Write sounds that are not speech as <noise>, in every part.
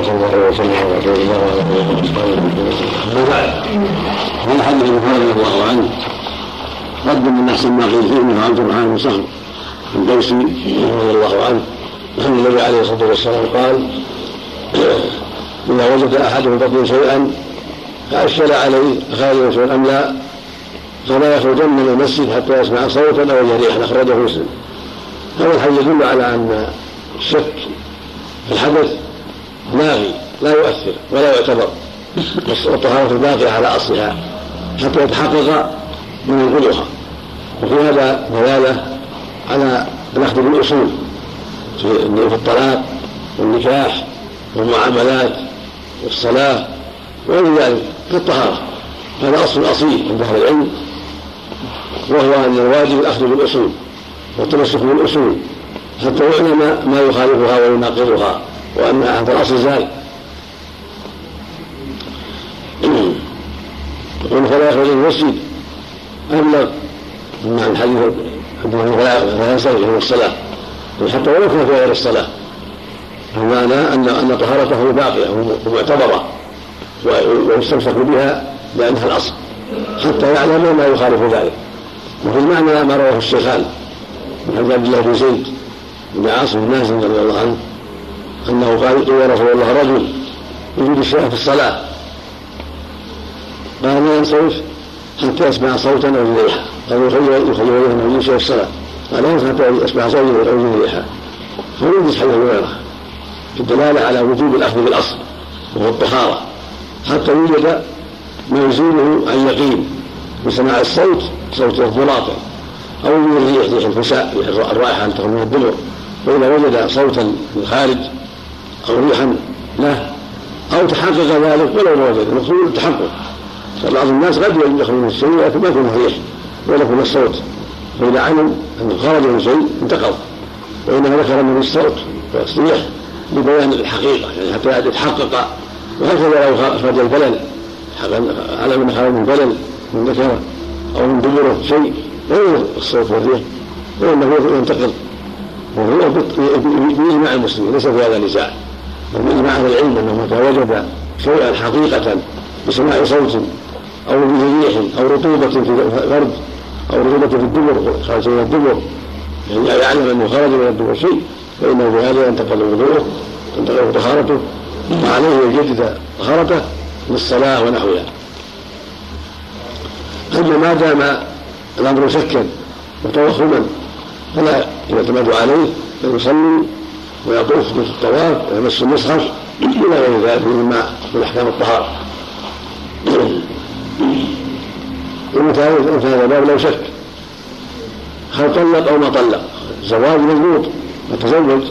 وصلى الله وسلم على رسول الله وعلى آله وصحبه أما بعد هذا حديث ابي رضي الله عنه قدم من أحسن ما قيل فيه انه عبد الرحمن بن صخر الدوسي رضي الله عنه. ان النبي عليه الصلاة والسلام قال إذا وجد احدهم بطن شيئا فاشكل عليه خارج شيئا أم لا؟ فلا يخرجن من المسجد حتى يسمع صوتا أو يجد ريحا أخرجه مسلم. هذا الحديث يدل على أن الشك في الحدث لاغي لا يؤثر ولا يعتبر. والطهارة باقية على أصلها. حتى يتحقق من ينقلها وفي هذا دلالة على الأخذ بالأصول في الطلاق والنكاح والمعاملات والصلاة وغير ذلك كالطهارة هذا أصل أصيل عند أهل العلم. وهو أن الواجب الأخذ بالأصول والتمسك بالأصول. حتى يعلم ما يخالفها ويناقضها. وأن هذا الأصل زال يقول فلا يخرج المسجد أبلغ مع الحديث أنه فلا ينصرف من الصلاة. حتى ولو كان في غير الصلاة المعنى أن أن طهارته باقية ومعتبرة ويستمسك بها لأنها الأصل حتى يعلم ما يخالف ذلك. وفي المعنى ما رواه الشيخان من حديث عبد الله بن زيد بن عاصم بن مازن رضي الله عنه إنه قال يا رسول الله رجل يجد الشيء في الصلاة. قال لا ينصرف حتى يسمع صوتا أو ريحا؟ أو يخيل يخيل يجد شيء في الصلاة. قال لا ينصرف حتى يسمع صوتا يجد ريحا. فيوجد حديث هريره في الدلالة على وجوب الأخذ بالأصل وهو الطهارة. حتى يوجد ما يزيله عن يقين بسماع الصوت صوت الضلاطه أو من الريح ريح الفساء الرائحة أن تخرج من الدبر فإذا وجد صوتا من الخارج أو ريحا له أو تحقق ذلك ولو ما وجد. المقصود التحقق فبعض الناس قد من الشيء لكن ما يكون ريح ولا يكون الصوت. فإذا علم أنه خرج من شيء انتقض. وإنما ذكر من الصوت. والتصريح لبيان الحقيقة. يعني حتى يتحقق. وهكذا لو أخرج البلل علم أنه خرج من بلل من ذكر أو من دبره شيء. غير الصوت والريح. وإنه ينتقل وهو بإجماع المسلمين. ليس في هذا نزاع بل باجماع أهل العلم أنه متى وجد شيئا حقيقة بسماع صوت أو بريح أو رطوبة في الفرد أو رطوبة في الدبر خارج من الدبر. يعني يعلم أنه خرج من الدبر شيء فإنه بهذا ينتقل وضوءه تنتقل طهارته. وعليه يجدد طهارته للصلاه ونحوها. أما ما دام الأمر شكا وتوهما فلا يعتمد عليه بل يصلي ويطوف في الطواف ويمس المصحف إلى غير ذلك مما من أحكام الطهارة. ومتى هذا الباب لو شك. هل طلق أو ما طلق. الزواج مضبوط وتزوج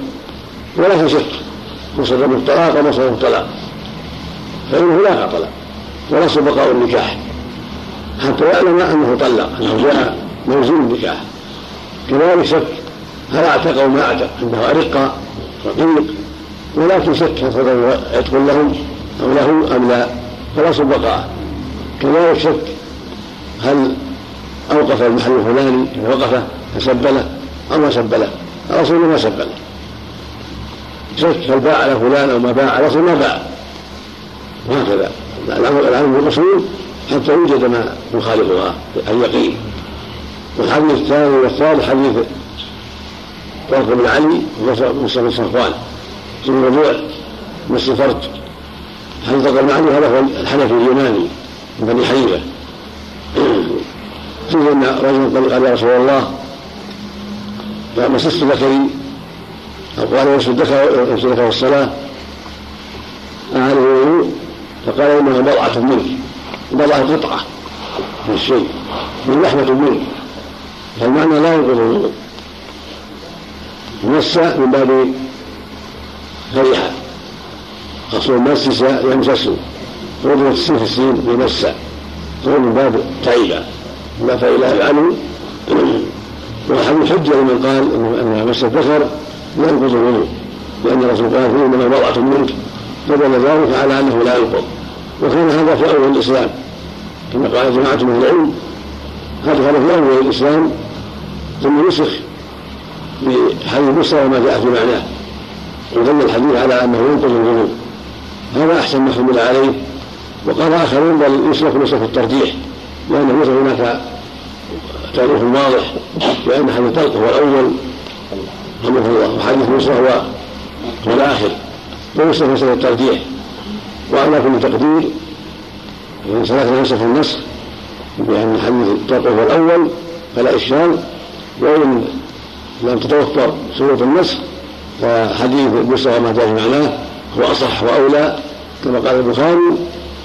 ولا في شك. مصدر الطلاق أو مصدر الطلاق فإنه لا طلاق ولا بقاء النكاح حتى يعلم أنه طلق أنه جاء موزون النكاح. كذلك شك هل أعتق أو ما أعتق؟ إنه أرق رقيق ولكن هل فضل عتق لهم أو له أم لا فلا بقاء كذلك شك هل أوقف المحل الفلاني؟ وقفه فسب له. أو ما سب له. الرسول ما سب له. شك هل باع على فلان أو ما باع؟ الرسول ما باع. وهكذا. العلم بالاصول حتى يوجد ما يخالفها اليقين. والحديث الثاني والثالث حديث طلق بن علي ومصطفى بن صفوان. موضوع مس الفرج حديث طلق بن علي هذا هو الحنفي اليوناني من بني حنيفه فيه <clears throat> إن رجل قال يا رسول الله مسست ذكري أو قال يمس الذكر يمس الذكر الصلاة. أهله الوضوء فقال إنها بضعة منك بضع قطعة من الشيء من لحمة منه فالمعنى لا ينقض الوضوء مس من باب فرحة أصل المس يمسس وضربت السين في السين بمس هو من باب تعيبة باب فإله العلو والحديث حجة لمن قال أن مس الذكر لا ينقض الوضوء. لأن الرسول قال فيه إنما بضعة منك. فدل ذلك على أنه لا ينقض. وكان هذا في أول الإسلام. كما قال جماعة من العلم. هذا كان في أول الإسلام. ثم نسخ بحديث موسى وما جاء في معناه ودل الحديث على أنه ينقض الوضوء هذا أحسن ما حمل عليه. وقال آخرون بل يسلك نسلك الترجيح لأنه ليس هناك تاريخ واضح بأن حديث طلق هو الأول رحمه الله وحديث موسى هو هو الآخر. ويسلك نسلك الترجيح. وعلى كل تقدير سلكنا نسلك النسخ بأن حديث طلق هو الأول فلا إشكال. وإن لم تتوفر سورة النسخ فحديث موسى وما جاء معناه هو أصح وأولى كما قال البخاري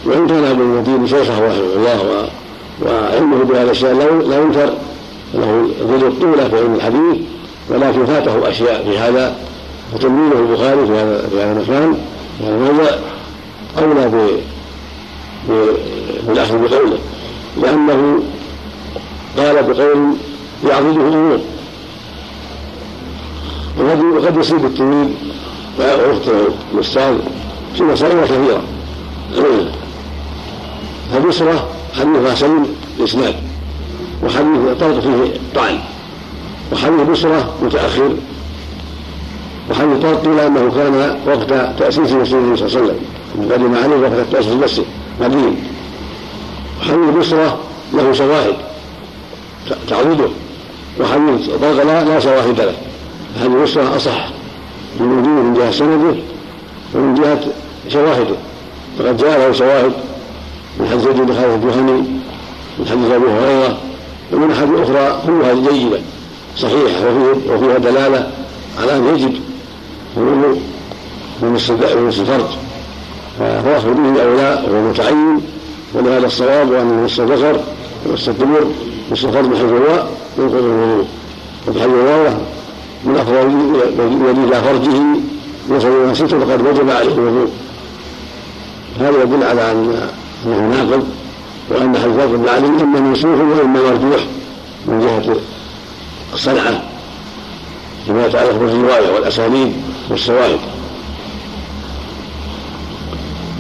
وإن كان أبو المدين شيخه رحمه الله وعلمه بهذا الشيء لا ينكر له ذل الطولة في علم الحديث ولكن فاته أشياء في هذا فتمييزه البخاري في هذا في هذا المكان في هذا الموضع أولى بالأخذ بقوله لأنه قال بقول يعضده أمور وقد يصيب التلميذ وأخته الأستاذ في مسائل كثيرة. فبصرة حديثها سليم الإسناد وحديث طلق فيه طعن وحديث بصرة متأخر وحديث طلق قيل أنه كان وقت تأسيس مسجد النبي صلى الله عليه وسلم. قدم عليه وقت تأسيس المسجد مدين. وحديث بصرة له شواهد تعويده وحديث طلق لا شواهد له. حديث بصرة أصح من وجوده من جهة سنده ومن جهة شواهده. فقد جاء له شواهد من حديث زيد بن خالد الجهني من حديث أبي هريرة ومن حديث أخرى كلها جيدة صحيحة وفيه وفيها دلالة على أن يجب خروج من الفرج. فهو به أولى وهو متعين ولهذا الصواب وان مس الذكر ومس الدبر مس الفرج من حيث هو ينقض الوضوء. وفي حديث من افضل ولي فرجه إلى ستر فقد وجب عليه الوضوء. هذا يدل على أن أنه ناقض وأن حديث بن علي إما منسوخ وإما مرجوح من جهة الصنعة فيما يتعلق بالروايه والأسانيد والشواهد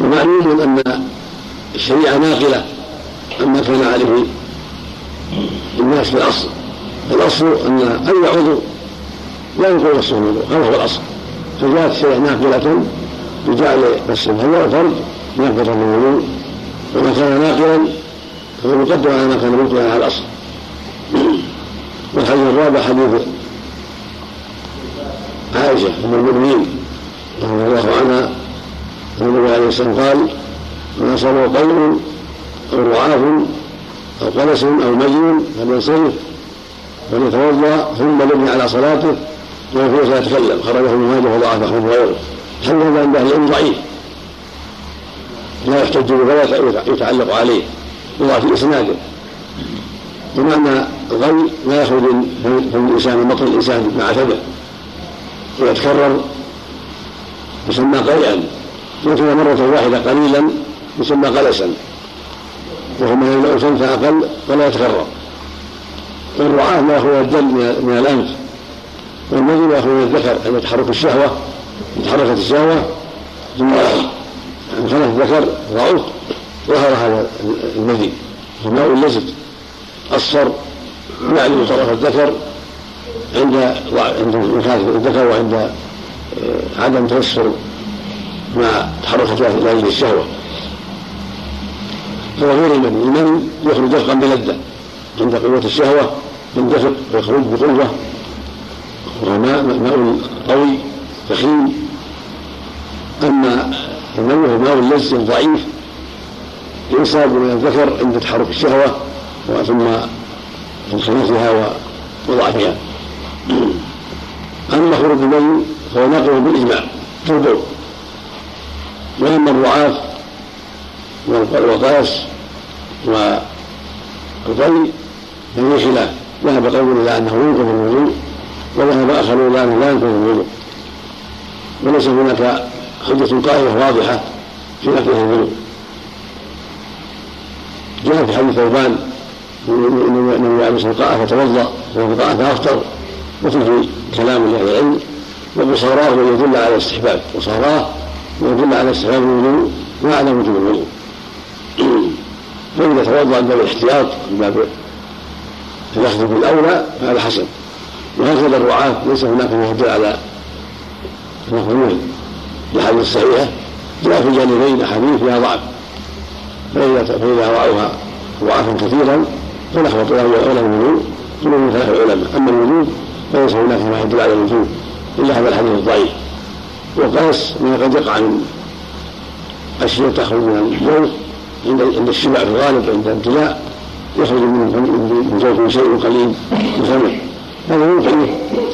ومعلوم أن الشريعة ناقلة عما كان عليه الناس في الأصل. الأصل أن أي عضو لا ينقل نفسه الوضوء هذا هو الأصل. فجاءت الشريعه ناقلة بجعل نفس الهوى والفرد ناقضا للوضوء وما كان ناقلا فهو مقدم على ما كان مبطلا على الأصل. والحديث الرابع حديث عائشة أم المؤمنين رضي الله عنها. ان النبي عليه الصلاة والسلام قال من اصابه قلب أو رعاف أو قلس أو مجن فلينصرف فليتوضأ ثم يبني على صلاته وهو فيها يتكلم خرجه ابن ماجه وضعفه وغيره هل هذا عند أهل العلم ضعيف. لا يحتج به ولا يتعلق عليه. في اسناده بمعنى الغي لا يخرج من الإنسان من بطن الإنسان مع اعتده. ويتكرر. يسمى قيئا يكون مرة واحدة قليلا يسمى قلسا. وهو من الأوسن فأقل ولا يتكرر. والرعاة ما يخرج الدم من الأنف. والمذي ما يخرج من الذكر عند تحرك الشهوة تحركت الشهوة ثم خلف الذكر ضعف ظهر هذا المذي وماء اللزج أصفر يعلم طرف الذكر عند عند الذكر وعند آه، عدم تيسر مع تحركات لاجل الشهوة. هو غير المني المني يخرج دفقا بلذة عند قوة الشهوة يندفق ويخرج بقوة. وهو ماء ماء قوي ثخين أما المني هو ماء لز ضعيف. ينساب من الذكر عند تحرك الشهوة ثم انخناقها وضعفها. أما خروج المني فهو ناقل بالإجماع. في البول وأما الرعاف والقيس والقي ففي خلاف. ذهب قوم إلى أنه ينقض الوضوء وذهب اخرون انه لا ينقض الوضوء وليس هناك حجة قائمة واضحة في نقض الوضوء جاء في حديث ثوبان ان النبي عليه الصلاه والسلام فتوضأ وفي فافطر وفيه كلام لأهل العلم وبصاراه يدل على الاستحباب. وصاراه ويدل على استحباب الوضوء وعلى وجوب الوضوء. فإذا توضأ من باب الاحتياط من باب الأخذ بالأولى فهذا حسن وهكذا الرعاة ليس هناك ما على أنه الأحاديث الصحيحة جاء في الجانبين أحاديث فيها ضعف. فإذا فإذا رأوها ضعفا كثيرا فنحو طلاب ولا الوجوب كل من ثلاث العلماء. أما الوجوب فليس هناك ما يدل على الوجوب إلا هذا الحديث الضعيف. والقيس ما قد يقع من أشياء تخرج من الجوف عند عند الشبع في الغالب عند الامتلاء يخرج من من جوفه شيء قليل مثمن هذا يمكن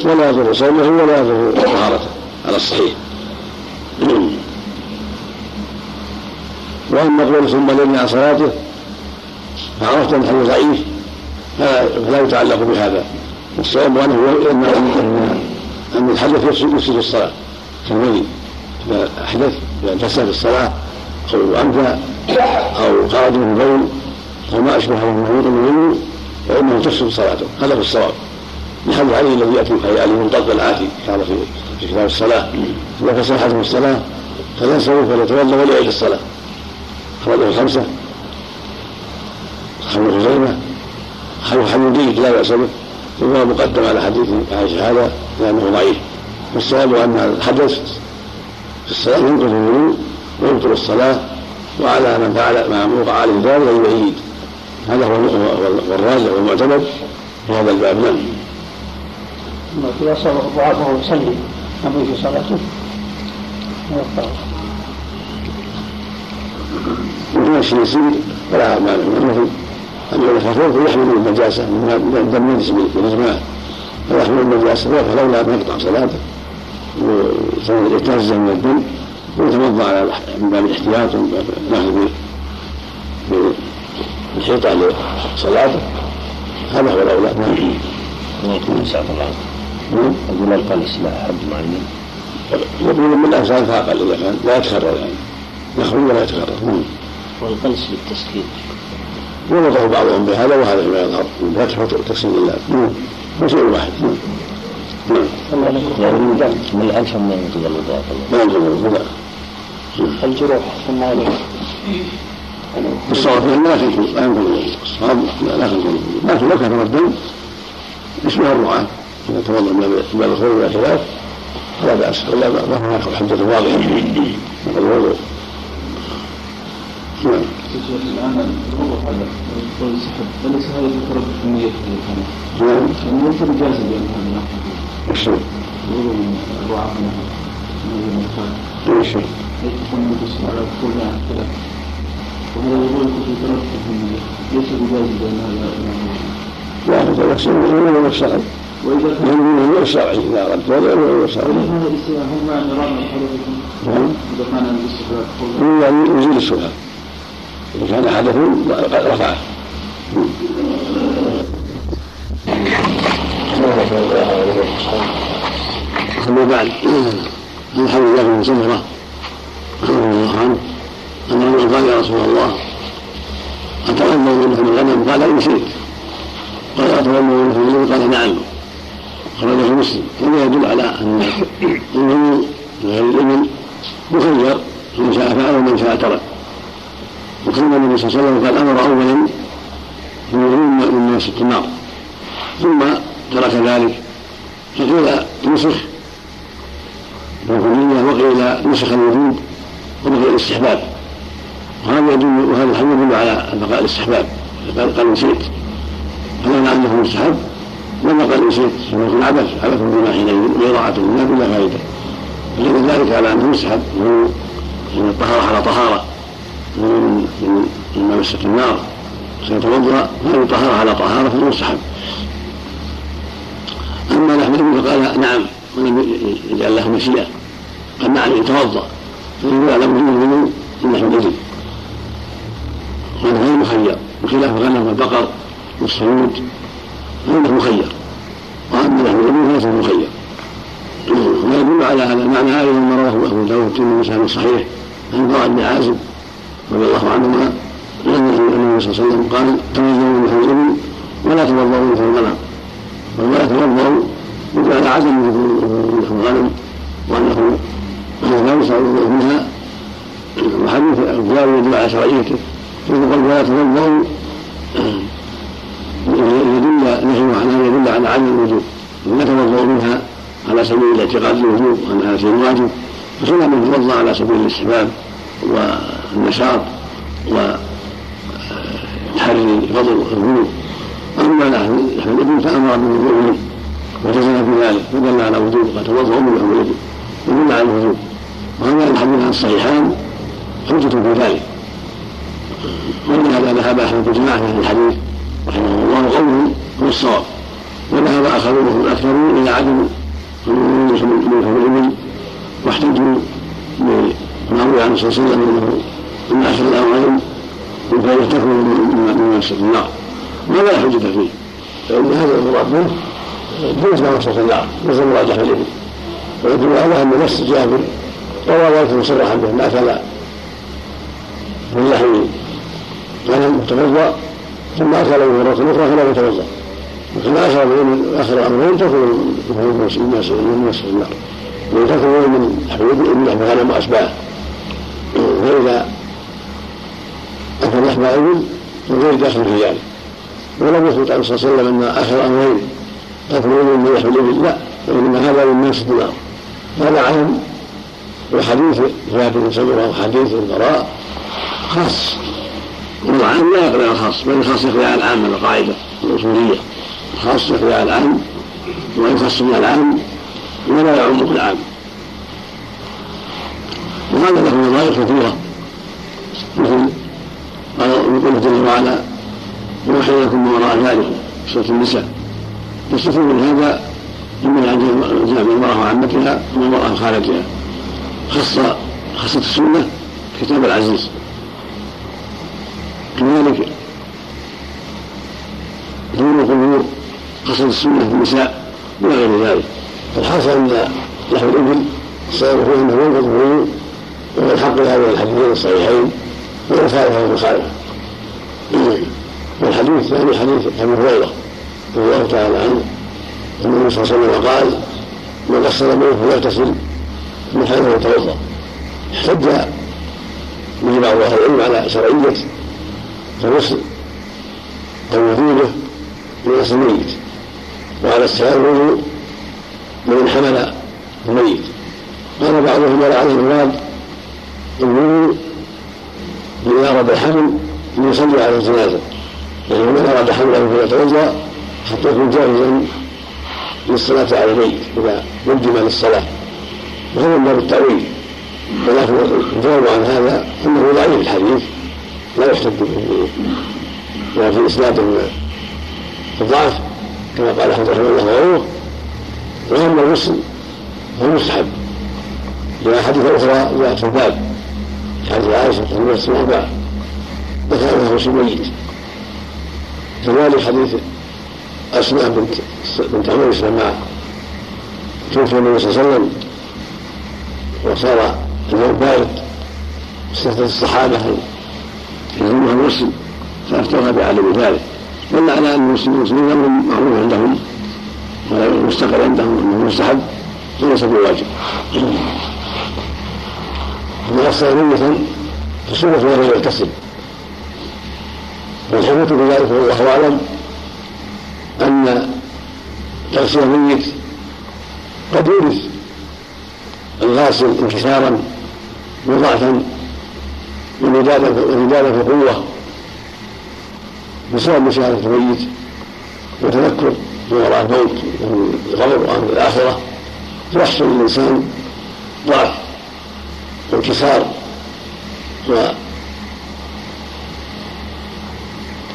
ولا يضر. صومه ولا يضر. طهارته على الصحيح وأما قول ثم لم عن صلاته فعرفت أن الحديث ضعيف. فلا يتعلق بهذا. والصواب أنه ان ان الحدث يفسد الصلاة. كالمني إذا احدث إذا فسد الصلاة أو انفى أو خرج من البول أو ما أشبه من منه فإنه تفسد صلاته. هذا هو الصواب. لحديث علي الذي يأتي في علي منطق العاتي كان في كتاب الصلاة. اذا فسد احدهم الصلاه فلينصرف وليتولى وليعيد الصلاة. أخرجه الخمسة. ابن خزيمه حديث جيد لا بأس به. وهو مقدم على حديث عائشة هذا لأنه ضعيف. والصواب أن الحدث في الصلاة ينقض الوضوء ويبطل الصلاة. وعلى من فعل ما وقع عليه ذلك يعيد. هذا هو الراجع والمعتمد في هذا الباب. نعم. إذا صار ضعف وهو يصلي أم في صلاته الشيء يسير فلا مانع مثل أما الخفيف فيحمل النجاسة من دم ينجس بالإجماع فيحمل النجاسة فلولا أن يقطع صلاته ويتنزه من الدم ويتوضأ على من باب الاحتياط ومن باب الأخذ بالحيطة لصلاته هذا هو الأولى نعم. الله أقول القلس لا حد معين يقول من الأنسان فأقل إذا كان لا يتكرر يعني يخرج ولا يتكرر نعم. والقلس للتسكين وربطه بعضهم بهذا وهذا فيما يظهر وتقسيم اللام نعم هو شيء واحد نعم نعم من الألف ما ينقض الوضوء ما ينقض الوضوء الجروح ثم الصواب لا تنقض لا ينقض الوضوء الصواب لا الوضوء لكن لو كثر الدم اسمها الرعاة توضأ من باب الخروج إلى خلاف فلا بأس ولا ما هناك حجة واضحة نقض الوضوء نعم. الان الوضوء هذا اليس هذا يترك في النية في نعم. ليس بجازم بان هذا وش الوضوء من الرعاة من. وش في في لا هذا يحسن الوضوء الشرعي يعني الشرعي اذا اردت وضوء الوضوء الشرعي هذا الاستواء هل مع نظام حضرتكم؟ نعم. اذا كان الاستواء يعني يزيل الشبهه إذا كان حدث رفعه أما بعد من حول الله بن سمرة رضي الله عنه أنه قال يا رسول الله أتولى من لحم الغنم قال إن شئت قال أتولى من لحم الغنم قال نعم أخرجه مسلم. هذا يدل على أن الغنم غير الإبل مخير من شاء فعل ومن شاء ترك. وكان النبي صلى الله عليه وسلم قد أمر اولا بالوضوء من مسك النار. ثم ترك ذلك. فقيل نسخ. الركنية وقيل نسخ الوجود وبقي الاستحباب. وهذا يدل وهذا الحديث يدل على بقاء الاستحباب. قال نسيت فمعنى انه مستحب. نسيت فهو يكون عبث عبث بما حينئذ وإضاعة لله بلا فائدة فدل ذلك على أنه مستحب من الطهارة على طهارة. من من مسك النار. سيتوضأ هذه طهاره على طهارة فهو أما لحم الابل فقال نعم ولم يجعل له مشيئة. قال نعم يتوضأ. فيقول على وجود الوضوء الابل وهذا غير مخير. بخلاف الغنم والبقر والصيود فانه مخير واما لحم الابل فليس مخير ويدل على هذا المعنى هذا ما رواه أبو داود في صحيح عن براء بن عازب رضي الله عنهما أن النبي صلى الله عليه وسلم قال من لحم الابل ولا توضؤوا لحم الغنم ولا توضؤوا يدل على عدم لحم الغنم وأنه لا يشرع منها وحديث الجاري يدل على شرعيته. قال ولا توضؤوا نهي عنها يدل على عدم الوجوب لا توضؤوا منها على سبيل الاعتقاد الوجوب وانها شيء واجب فسنة من توضا على سبيل الاستحباب والنشاط وتحري فضل الذنوب أما لحم الإبل فأمر بالوضوء وجزم في ذلك فدل على وجوب قد توضأ من لحم الإبل ودل على الوجوب وهذا الحديث الصحيحان حجة في ذلك. ولهذا ذهب أحمد جماعة في الحديث. رحمه الله قوله هو الصواب وذهب آخرون الأكثرون إلى عدم من لحم الإبل واحتجوا روي عن صلى الله عليه وسلم أنه من أشهر الأمرين فإن تكون من النار لا حجة فيه فإن هذا المراد منه جوز وصف النار المراد في الإبل ويدل على أن نفس جابر روى ذلك مصرحا به أكل. من لحم غنم متوضأ ثم أكل من مرة أخرى فلا يتوضأ وكما أخر من آخر الأمرين تكون من مسجد النار وتكون من لحم لحم غنم وأشباه فإذا أكل لحم إبل من غير داخل في ذلك ولم يثبت عن صلى الله عليه وسلم أن آخر أمرين تكملون من لحم الابل لا. وإنما هذا من ناس الدماغ هذا عام وحديث جابر بن سمره وحديث البراء خاص. والعام لا يقضي الخاص بل الخاص يقضي على العام من القاعدة الأصولية. الخاص يقضي على العام ويخص من العام ولا يعم العام وهذا له نظائر كثيرة. مثل يقول جل وعلا وأحيي لكم ما وراء ذلك سورة النساء. يستفيد من هذا مما جاء من المرأة وعمتها ومن المرأة وخالتها خص خصت السنة كتاب العزيز. كذلك دون القبور خصت السنة في النساء إلى غير ذلك. فالحاصل أن لحم الإبل السبب فيه أنه ينقض الوضوء وهو الحق لهذين الحديثين الصحيحين وإن خالفه المخالفة والحديث الثاني حديث أبي هريرة رضي الله تعالى عنه أن النبي صلى الله عليه وسلم قال من غسل منه فليغتسل من حيث يتوضا احتج به بعض أهل العلم على شرعية الغسل أو وجوبه لغسل الميت. وعلى استحباب الوضوء لمن حمل الميت. قال بعضهم على المراد الوضوء اذا أراد الحمل ليصلي على الجنازة. يعني من أراد حمله فليتوضأ حتى يكون جاهزا للصلاة على الميت إذا قدم للصلاة. وهذا من باب التأويل. ولكن الجواب عن هذا أنه ضعيف الحديث. لا ما في إسناده من الضعف كما قال أحمد رحمه الله وغيره وأما الغسل فهو مستحب حديث أخرى جاءت في الباب حديث عائشة رضي الله عنها ذكر أنها غسل ميت. كذلك حديث أسماء بنت بنت عميس لما توفي النبي صلى الله عليه وسلم. وصار اليوم بارد. استفتت الصحابة يلزمها المسلم فأفتوها بعدم ذلك. دل على أن المسلمين أمر معروف عندهم ولا عندهم أنه مستحب وليس بواجب. أصل نية فسنة له يغتسل. والحكمة بذلك والله أعلم أن تغسيل الميت قد يورث الغاسل انكسارا وضعفا في القوة بسبب مشاهدة الميت وتذكر ما وراء الموت من القبر وأمر الآخرة فيحصل للإنسان ضعف وانكسار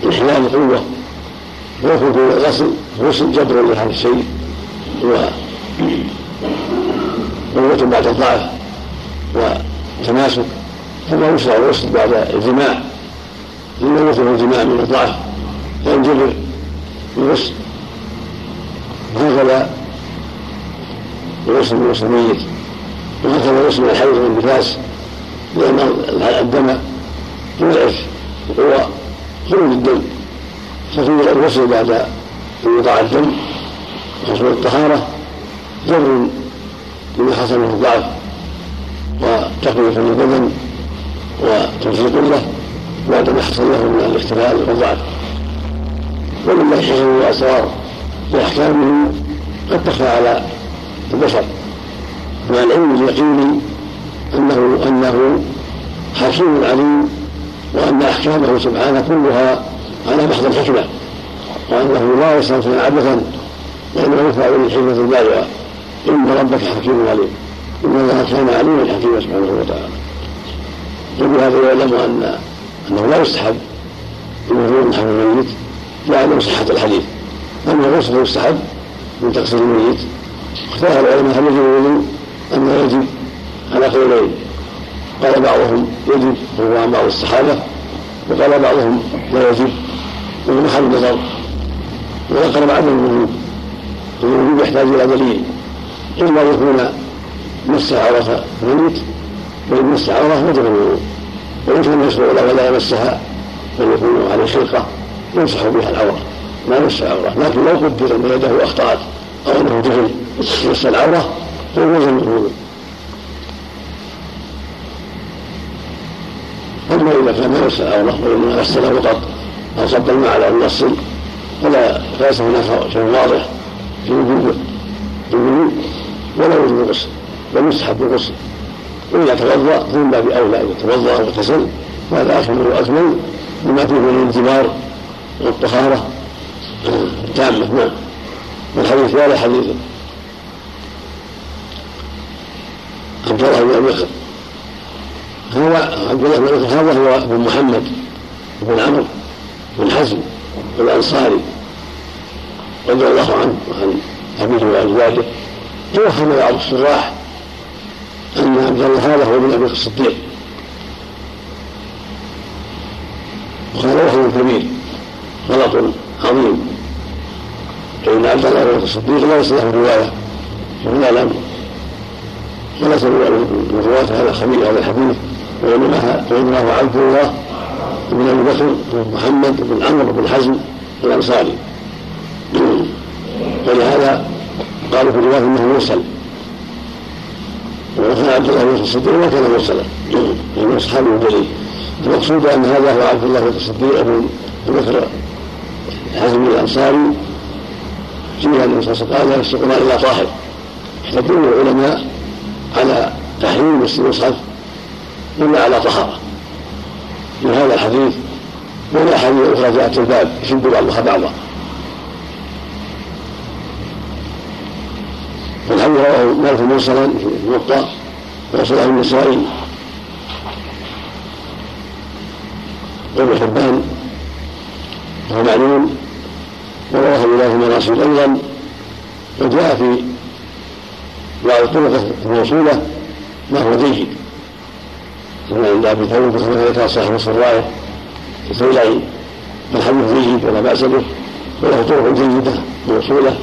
إحلال القوة ويكون في الغسل غسل جبر لهذا الشيء وقوة بعد الضعف وتماسك كما يشرع الغسل بعد الجماع لما يثبت الجماع من الضعف فينجبر الغسل هكذا الغسل من غسل الميت وهكذا الغسل من الحيض والنفاس لأن الدم يضعف. القوى خروج الدم. ففي الغسل بعد انقطاع الدم. وحصول الطهارة. جبر لما حصل من الضعف. وتقوية للبدن وتوفيق له بعد ما حصل له من الاختلال والضعف ولله حكم واسرار لاحكامه قد تخفى على البشر. مع العلم اليقيني انه أنه حكيم عليم وأن أحكامه سبحانه كلها على محض الحكمة. وأنه لا يستغفر عبثا وإنما يدفع بالحكمة البالغة. إن ربك حكيم عليم. إن الله كان عليما حكيما سبحانه وتعالى. وبهذا يعلم أن أنه لا يستحب المفروض نحو الميت لعدم صحة الحديث. أما الغسل يستحب من تغسل الميت اختلف العلماء هل يجب الوضوء لا يجب على قولين؟ قال بعضهم يجب وهو عن بعض الصحابة وقال بعضهم لا يجب. وهو محل نظر وذكر عدم الوجوب الوجوب يحتاج إلى دليل. أن يكون مس عورة الميت وإن مس عورة وجب الوضوء وإن كان يشرع له ولا يمسها بل يكون عليه خلقة يمسح بها العورة. ما يمس العورة. لكن لو قدر أن يده أخطأت أو أنه جهل مس العورة فهو يلزم الوضوء أما إذا كان ما يمس العورة وإنما غسل فقط أو صب الماء على النص فلا ليس هناك شيء واضح في وجود الوضوء ولا وجود الغسل بل يستحب الغسل وإذا توضأ فمن باب أولى إذا توضأ واغتسل فهذا أكمل وأكمل بما فيه من الانتبار والطهارة. التامة نعم. والحديث هذا حديث. عبد الله بن أبي هو عبد الله بن أبي هذا هو ابن محمد بن عمرو بن حزم الأنصاري رضي الله عنه وعن أبيه وأزواجه. توهم بعض الشراح أن عبد الله هذا هو ابن أبي الصديق. وهذا وهم كبير غلط عظيم. فإن عبد الله بن الصديق الرواية وهو يعلم ولا تروى من رواة هذا الخبير هذا الحديث وإنما هو عبد الله بن أبي بكر بن محمد بن عمرو بن حزم الأنصاري <clears throat> ولهذا قالوا في الرواية إنه مرسل. وكان عبد الله بن الصديق ما كان مرسلا لأنه أصحابه جليل المقصود أن هذا هو عبد الله بن الصديق بن بكر حزم الانصاري فيها النبي صلى الله عليه وسلم لا يسقون إلا طاهر يحتجون العلماء على تحريم المصحف الا على طهارة. من هذا الحديث والاحاديث الاخرى جاءت الباب. يشد بعضها بعضا والحديث رواه مالك مرسلا في الموطا وصله النسائي وابن حبان وهو معلوم ورواه داود المراسيل أيضا وجاء في بعض الطرق الموصوله ما هو جيد كما عند أبي داود كما ذكر صاحب الصرايه الثيلعي الحديث جيد ولا بأس به. وله طرق جيدة موصولة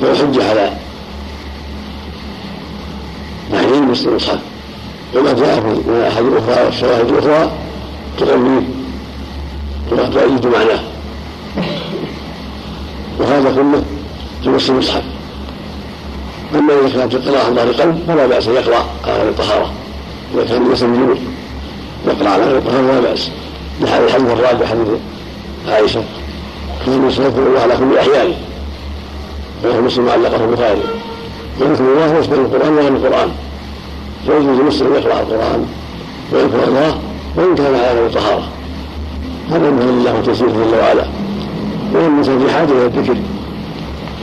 فيحج على تحريم مثل المصحف وما جاء في الاحاديث الاخرى والشواهد الاخرى تقويه وتؤيد معناه وهذا كله في المصحف أما إذا كانت القراءة عن ظهر قلب فلا بأس يقرأ على غير الطهارة. إذا كان ليس من يقرأ على غير الطهارة لا بأس. لهذا الحديث الرابع حديث عائشة. كان يستغفر الله على كل احيانه وهو مسلم علقه البخاري وذكر الله يشمل القرآن وغير القرآن. فيجوز المسلم يقرأ القرآن ويذكر الله وإن كان على غير طهاره هذا من الله وتيسيره جل وعلا. وإن الانسان في حاجة إلى الذكر.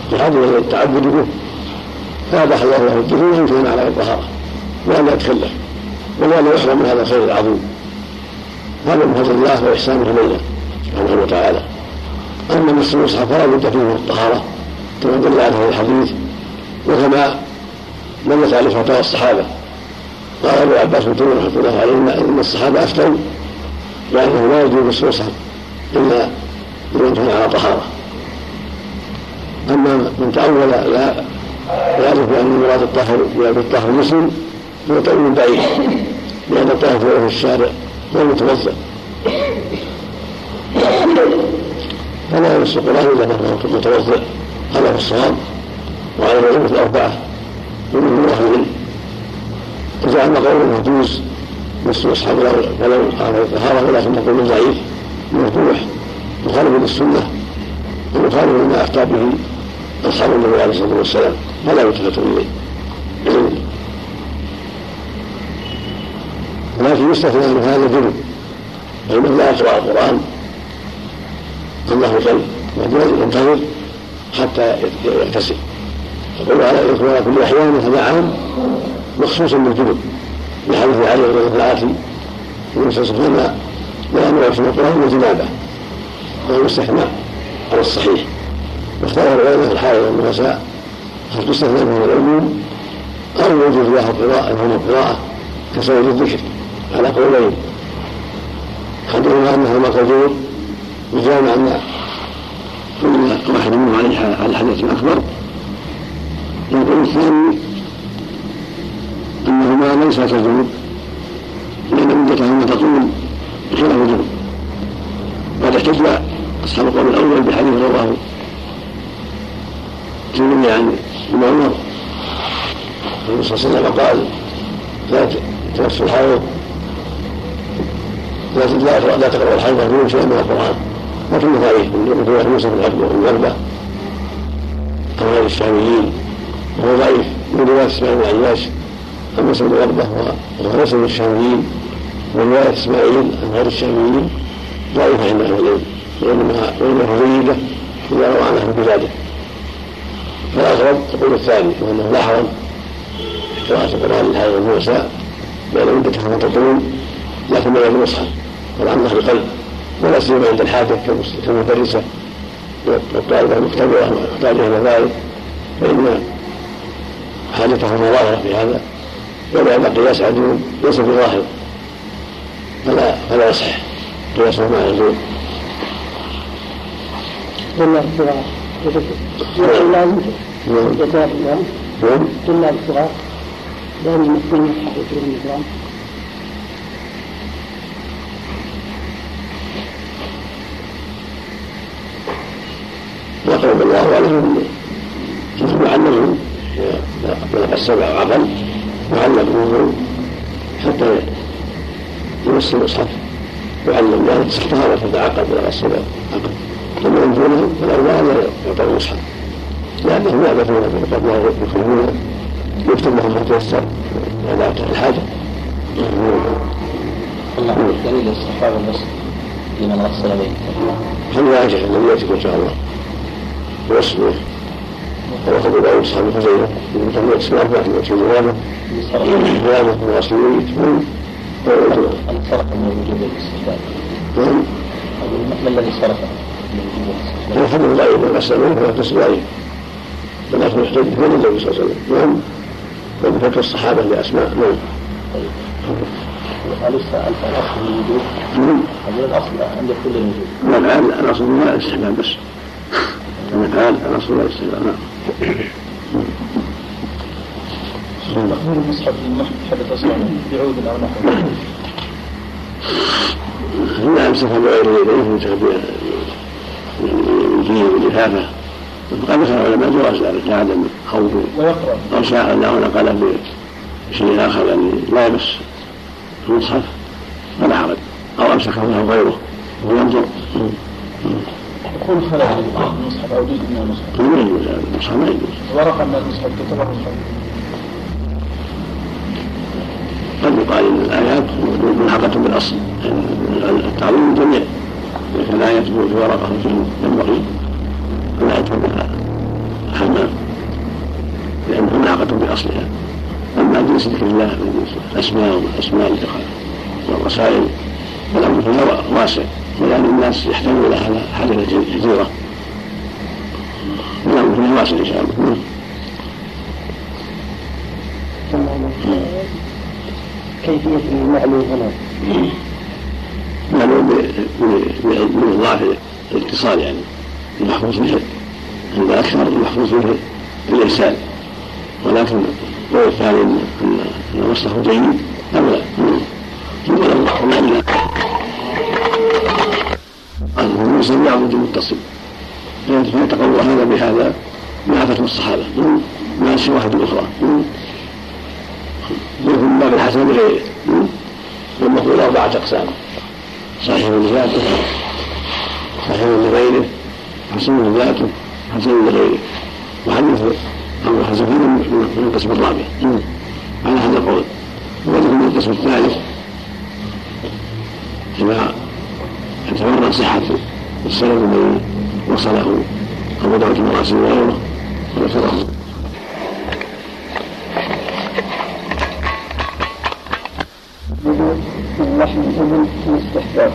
في حاجة إلى التعبد به. فاباح الله له الذكر وإن كان على غير طهاره وان يتخلف ولا يحرم من هذا الخير العظيم. هذا من فضل الله وإحسانه الينا سبحانه وتعالى. أما مس المصحف فلا بد فيه من الطهارة. كما دل على هذا الحديث. وكما دلت عليه فتاوى الصحابة. قال ابو عباس بن رحمة الله عليه ان الصحابة أفتوا بانه لا يجوز المصحف إلا لمن كان على طهارة. أما من تأول لا يعرف أن مراد الطهر باب الطهر مسلم هو تأويل بعيد لأن الطهر في الشارع هو المتوضأ فلا يمس القرآن إلا كان متوضئ هذا هو الصواب. وعلى العلوم الأربعة ومنهم أهل العلم وجعلنا قوله يجوز مس المصحف ولو على الطهارة ولكن قول ضعيف مفتوح مخالف للسنة ومخالف لما أفتى به أصحاب النبي عليه الصلاة والسلام. فلا يلتفت إليه. ولكن يستثنى من هذا الجنوب فإنه لا يقرأ القرآن. الله قلب ينتظر حتى يغتسل يقول على كل أحيان هذا عام. مخصوص بالجنوب لحديث علي الله عليه وسلم لا يمنع في القرآن من جنابة. وهو مستثنى على الصحيح. واختار العلماء الحائض والنساء هل تستثنى من العموم أو وجود له قراءة وهو القراءة كسائر الذكر على قولين. احدهما انه مقدور وجامع أن كل واحد منهم عليه على حدث اكبر والقول الثاني إنهما ليس كالجنوب لأن مدتهما تطول بخلاف الجنوب. وقد احتج اصحاب القول الأول بحديث رواه الترمذي عن ابن عمر. النبي صلى الله عليه وسلم قال لا تمس الحائض لا لا لا تقرأ الحائض بدون شيء من القرآن. لكنه من روايه موسى بن الغربه عن غير الشاميين وهو ضعيف من رواية اسماعيل بن عياش عن موسى بن الغربه وهو من الشاميين وروايه إسماعيل عن غير الشاميين ضعيفه عند أهل العلم وإنما وانما جيده اذا روى عنه بذلك. فالاغرب يقول الثاني وإنه لا حرج. قراءة القرآن لهذا موسى بين مدة تطول لكن المصحف عن ظهر قلب ولا سيما عند الحاجة كالمدرسة. والطالبة المختبرة محتاجة إلى ذلك. فإن حاجتها ظاهرة في هذا. قياس عدو ليس بظاهر فلا فلا يصح قياسه مع والله الصغار لازم طلاب الصغار يقرب الله عليهم يعلمهم بلغ السبع وعقل يعلمهم حتى يمس المصحف يعلم ذلك تتعاقب بلغ السبع عقل ثم ينفونهم فالاولى أن يعطوا المصحف. لانهم يعبثون قد لا يكرهون يكتب لهم ما تيسر اذا الحاجة الله دليل استحباب الغسل لمن غسل بيته هل عائشه الذي ياتيك ان شاء الله؟ واسمه. ويأخذ بعض أصحاب الخزينة من كان اسم أربعة من وجه من الميت من الفرق من وجوب الاستحباب نعم ما الذي صرف من وجوب الاستحباب؟ الحمد ضعيف والأسلم منه فالقسم ضعيف ولكن يحتج به النبي صلى الله عليه وسلم نعم وبفتوى الصحابة لأسماء نعم أليس الأصل من الوجوب؟ نعم الأصل كل الوجوب من الآن الأصل ما الاستحباب بس من الآن الأصل لا الاستحباب نعم تقدير المصحف للمحدث أصلا بعود أو نحوه لا يمسك بغير يديه يمسك بالجيل واللفافة وقد ذكر العلماء جواز ذلك لعدم خوفه ويقرأ أو شاء أنه نقل بشيء آخر يعني لا يمس المصحف. فلا حرج أو أمسكه له غيره وهو ينظر يكون خلل المصحف أو جزء من المصحف. ما يجوز هذا المصحف ما يجوز ورقة من المصحف كتبه المصحف. قد يقال إن الآيات ملحقه بالأصل التعظيم الجميع لكن الايات في ورقة ينبغي فلا يتركها الحمام لانها ملحقه باصلها اما جنس ذكر الله من جنس الأسماء والأسماء والرسائل فالامر فيها واسع ولان الناس إلى هذا حاجة كثيره والامر فيها واسع إن شاء الله. كيفية المعلوم هنا معلوم ضعف الاتصال يعني المحفوظ به. عند أكثر المحفوظ به الارسال ولكن القول الثاني ان ان مصدره جيد اولى ثم لو قلنا ان المرسل يعبد المتصل فيتقوى هذا بهذا مع فتوى الصحابه مع الشواهد الأخرى. من باب الحسن بغيره والمقبول أربعة أقسام. صحيح لذاته صحيح لغيره حسن لذاته حسن لغيره. وحديث أبو حسن من القسم الرابع. على هذا القول. وذلك من القسم الثالث. كما يتورط صحة السند الذي وصله أبو داود بن راسل وغيره وذكره من الاستحباب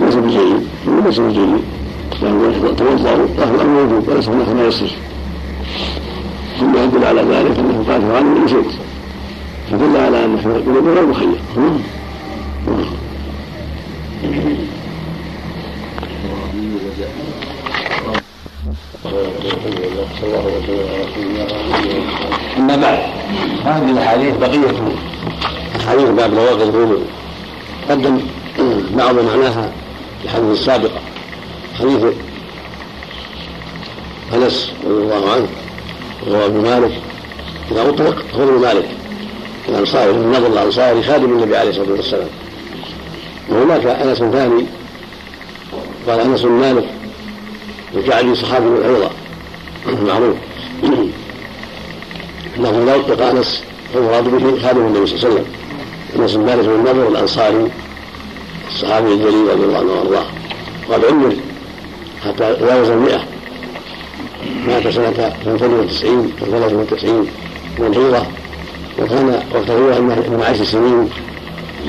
ليس بجيد ليس بجيد توضأ له موجود وليس هناك ما يصح ثم يدل على ذلك أنه قال عنه نسيت فدل على حمل القلوب غير مخير أما بعد. هذه الأحاديث بقية. حديث باب نواقض الوضوء قدم <clears throat> بعض معناها في الحديث السابقة حديث أنس رضي الله عنه وهو ابن مالك. إذا أطلق هو ابن مالك. الأنصاري بن النضر الأنصاري خادم النبي عليه الصلاة والسلام. وهناك أنس ثاني قال أنس مالك الكعبي صحابي أيضا معروف. <clears throat> إنه لا يطلق انس فالمراد به خادم النبي صلى الله عليه وسلم. انس بن مالك بن النضر الانصاري الصحابي الجليل رضي الله عنه وأرضاه. وقد عمر حتى تجاوز المئة مات سنة 92 أو 93 من الهجرة. وكان وقت الهجرة من عشر سنين.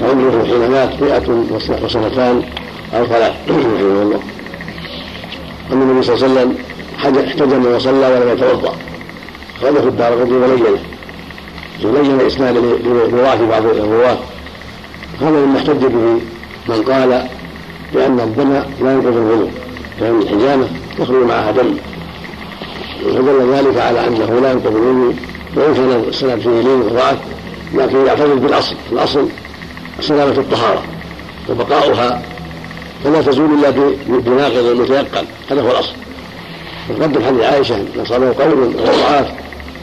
وعمره حين مات مئة وسنتان أو ثلاث. رحمه الله. أن النبي صلى الله عليه وسلم احتجم وصلى ولم يتوضأ. أخرجه الدار قطني ولينه ولين إسناد لرواة بعض الرواة. هذا مما احتج به من قال بأن الدم لا ينقض الوضوء لأن الحجامة تخرج معها دم. فدل ذلك على أنه لا ينقض الوضوء وإن كان السند فيه لين وضعف لكن يعتمد بالأصل. الأصل سلامة الطهارة وبقاؤها. فلا تزول إلا بناقض متيقن. هذا هو الأصل. وقدم حديث عائشة إن صابه قول أو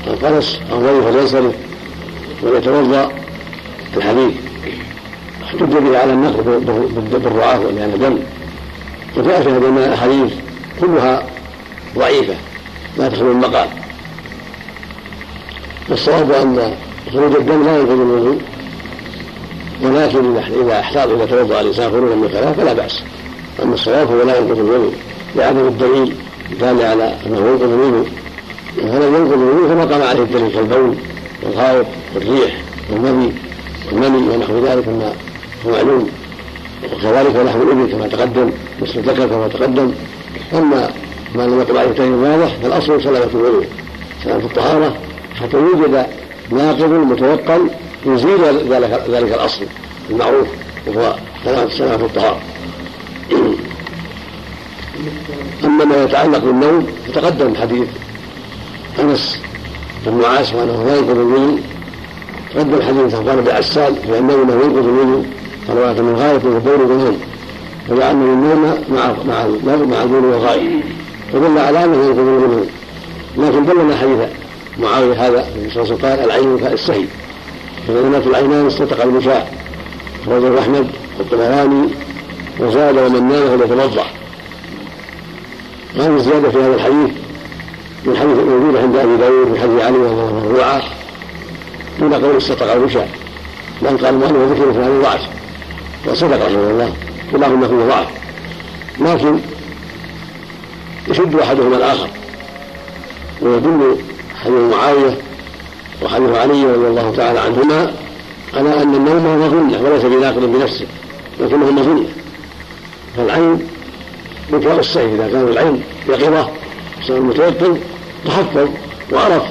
قنص أو غيره فلينصرف وليتوضأ الحديث احتج به على النقل بالرعاة ولأن دم وجاء في هذا الأحاديث كلها ضعيفة لا تخلو المقال والصواب أن خروج الدم لا ينقض الوضوء ولكن إذا احتاط إذا توضأ الإنسان خروجا من الخلاف فلا بأس. أما الصواب هو لا ينقض الوضوء لعدم الدليل دال على أنه ينقض الوضوء فلم ينقض الوضوء فما قام عليه الدليل كالبول والغائط والريح والمني والمني ونحو ذلك مما هو معلوم وكذلك لحم الإبل كما تقدم مثل الذكر كما تقدم. أما ما لم يقل عليه دليل واضح فالأصل سلامة الوضوء سلامة الطهارة حتى يوجد ناقض متوقن يزيل ذلك ذلك الأصل المعروف وهو سلامه الطهارة. أما ما يتعلق بالنوم فتقدم حديث أنس بن معاذ وأنه لا ينقض الوضوء. تقدم حديث صفوان بن عسال بأنه لا ينقض الوضوء. رواية من غاية والبول والنوم وجعلنا النوم مع مع مع البول والغاية فدل على أنه ينقض الوضوء لكن دلنا حديث معاوية هذا النبي صلى الله عليه وسلم قال العين كالسهي فاذا مات العينان استتقى المشاء رواه احمد والطبراني وزاد ومن نام فليتوضا وهذه الزيادة في هذا الحديث؟ من حديث الموجود عند أبي داود من حديث علي رضي الله عنه مرفوعا دون قول استطاع المشاء بل قال المؤلف ذكر في هذا ضعف وصدق رحمه الله. كلاهما فيه ضعف لكن يشد أحدهما الآخر. ويدل حديث معاوية وحديث علي رضي الله تعالى عنهما على أن النوم مظنه وليس بناقض بنفسه لكنه مظنة. فالعين بكاء السيف إذا كان العين يقظة صار متيقن تحفظ وعرف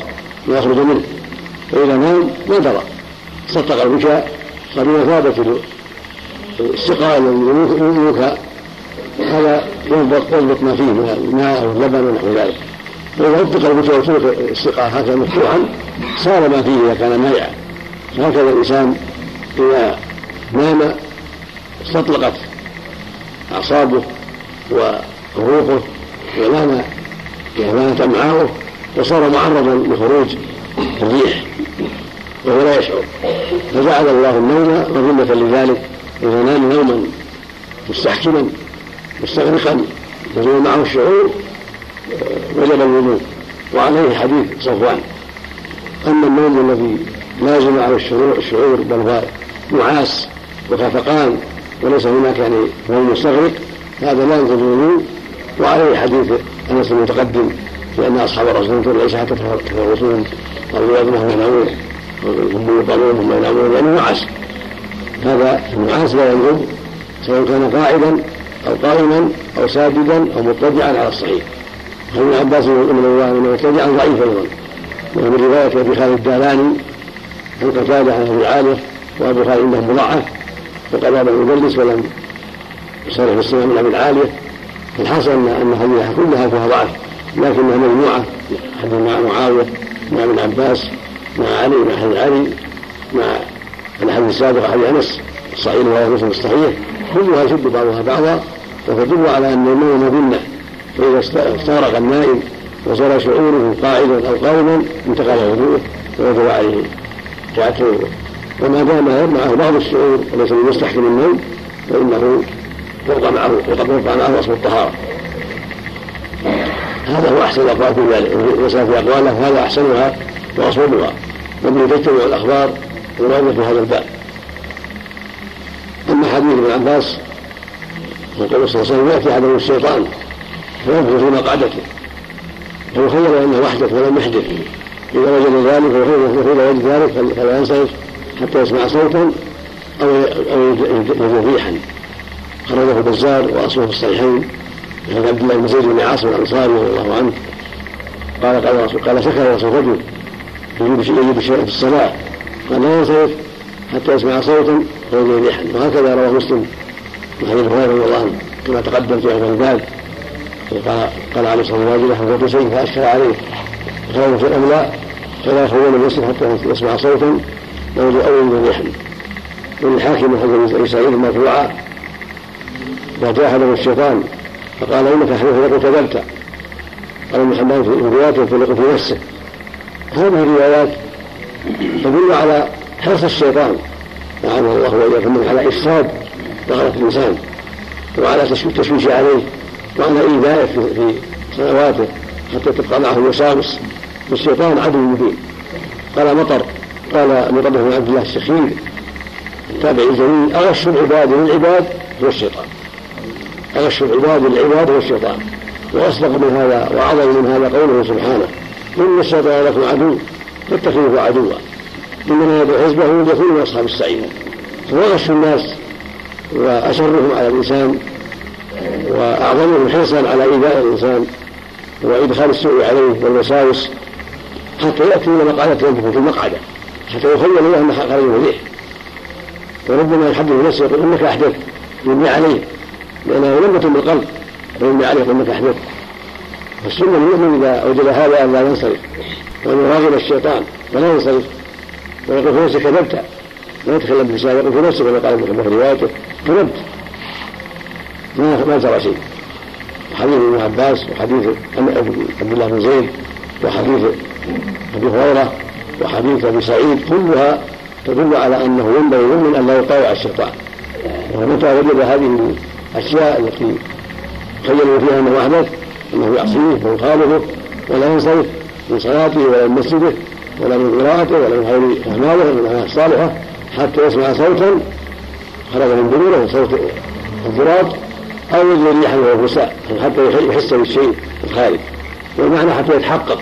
ما يخرج منه. فإذا نام ما درى صدق البكاء قد ثابت السقاء يملك هذا يضبط يضبط ما فيه من الماء أو اللبن ونحو ذلك. فإذا اطلق البكاء وترك السقاء هكذا مفتوحا صار ما فيه إذا كان مائعا. هكذا الإنسان إذا نام استطلقت أعصابه وروحه ونام نامت امعاؤه وصار معرضا لخروج الريح وهو لا يشعر. فجعل الله النوم مظنة لذلك إذا نام نوما مستحكما مستغرقا يزول معه الشعور وجب الوضوء. وعليه حديث صفوان. أما النوم الذي لازم على الشعور الشعور بل هو نعاس وخفقان وليس هناك يعني هو مستغرق هذا لا ينقض الوضوء. وعليه حديث أنس المتقدم لأن أصحاب الرسول صلى الله حتى تفرسون أو يوضعهم ينامون هم يقالون هم ينامون لأنه نعاس هذا النعاس لا ينقض سواء كان قاعدا أو قائما أو ساجدا أو مضطجعا على الصحيح. عن ابن عباس رضي الله عنه مضطجعا ضعيف أيضا. ومن رواية أبي خالد الدالاني عن قتادة عن أبي عاليه وأبو خالد عنده مضاعف وقال هذا يدلس ولم يصرح بالسماع من أبي العالية. الحاصل ان هذه كلها فيها ضعف. لكنها مجموعة حديث مع معاوية مع ابن عباس مع علي مع حديث علي مع الحديث السابق حديث أنس الصحيح وهو مسلم الصحيح كلها يشد بعضها بعضا وتدل على أن النوم مذلة. فإذا استغرق النائم وصار شعوره قاعدا أو قائما انتقل وضوءه ووجب عليه اعادته وما دام معه بعض الشعور وليس بمستحكم النوم فإنه يرضى معه يرضى معه اصل الطهارة. هذا هو أحسن الاقوال في ذلك وسلف في اقواله هذا أحسنها واصوبها وبه تجتمع الأخبار الوارده في هذا الباب. أما حديث ابن عباس يقول صلى الله عليه وسلم يأتي عدم الشيطان فينفذ في مقعدته. فيخير انه وحدك ولم يحدث. إذا وجد ذلك فاذا وجد ذلك فلا ينصرف حتى يسمع صوتا أو أو يجد ريحا خرجه البزار واصله في الصحيحين عن عبد الله بن زيد بن عاصم الأنصاري رضي الله عنه. قال قال رسول قال سكر رسول رجل يجيب شيء يجيب شيء في الصلاة قال لا ينصرف حتى يسمع صوتا ويجد ريحا وهكذا رواه مسلم من حديث هريرة رضي الله عنه كما تقدم في اول الباب. قال عليه الصلاة والسلام واجده شيء فاشكر عليه قال في الاملاء فلا يخرج من المسجد حتى يسمع صوتا أو يجد ريحا وللحاكم من حديث أبي سعيد مرفوعا ما جاهده الشيطان فقال انك لقد كذبت. قال ابن حبان في رواياته فلق في نفسه. هذه الروايات تدل على حرص الشيطان. لعنه الله وإياكم على إفساد ظهرة الإنسان وعلى التشويش عليه وعلى إيذائه في صلواته حتى تبقى معه الوساوس والشيطان عدو مبين. قال مطر. قال مطر بن عبد الله الشخير التابعي الجليل أغش العباد للعباد هو الشيطان. أغش العباد للعباد هو الشيطان وأصدق من هذا وأعظم من هذا قوله سبحانه إن الشيطان لكم عدو فاتخذوه عدوا. إنما يدعو حزبه ليكونوا من أصحاب السعير فهو أغش الناس وأشرهم على الإنسان وأعظمهم حرصا على إيذاء الإنسان وإدخال السوء عليه والوساوس حتى يأتي إلى مقعدة ينفخ في المقعدة حتى يخيل له أن خرج ريح وربما يحدث نفسه يقول إنك أحدث يبني عليه. لأنه لم يكن بالقلب ويبني عليه إنك أحدث فالسنة المؤمن إذا وجد هذا أن لا ينصرف. وأن يراغب الشيطان. فلا ينصرف. ويقول في نفسه كذبت. لا يتكلم بلسانه يقول في نفسه كما قال ابن في روايته. كذبت. ما ما ترى شيء. حديث ابن عباس وحديث عبد الله بن زيد وحديث أبي هريرة وحديث أبي سعيد. كلها تدل على أنه ينبغي للمؤمن أن لا يطاوع الشيطان. ومتى وجد هذه الاشياء التي خيلوا فيها انه احدث أنه يعصيه ويخالفه ولا ينصرف من صلاته ولا من مسجده ولا من قراءته ولا من حول أعماله ولا من الصالحه حتى يسمع صوتا خرج من دبره صوت الضراب أو يجري ريحا وهو فساء حتى يحس بالشيء الخارج. والمعنى حتى يتحقق.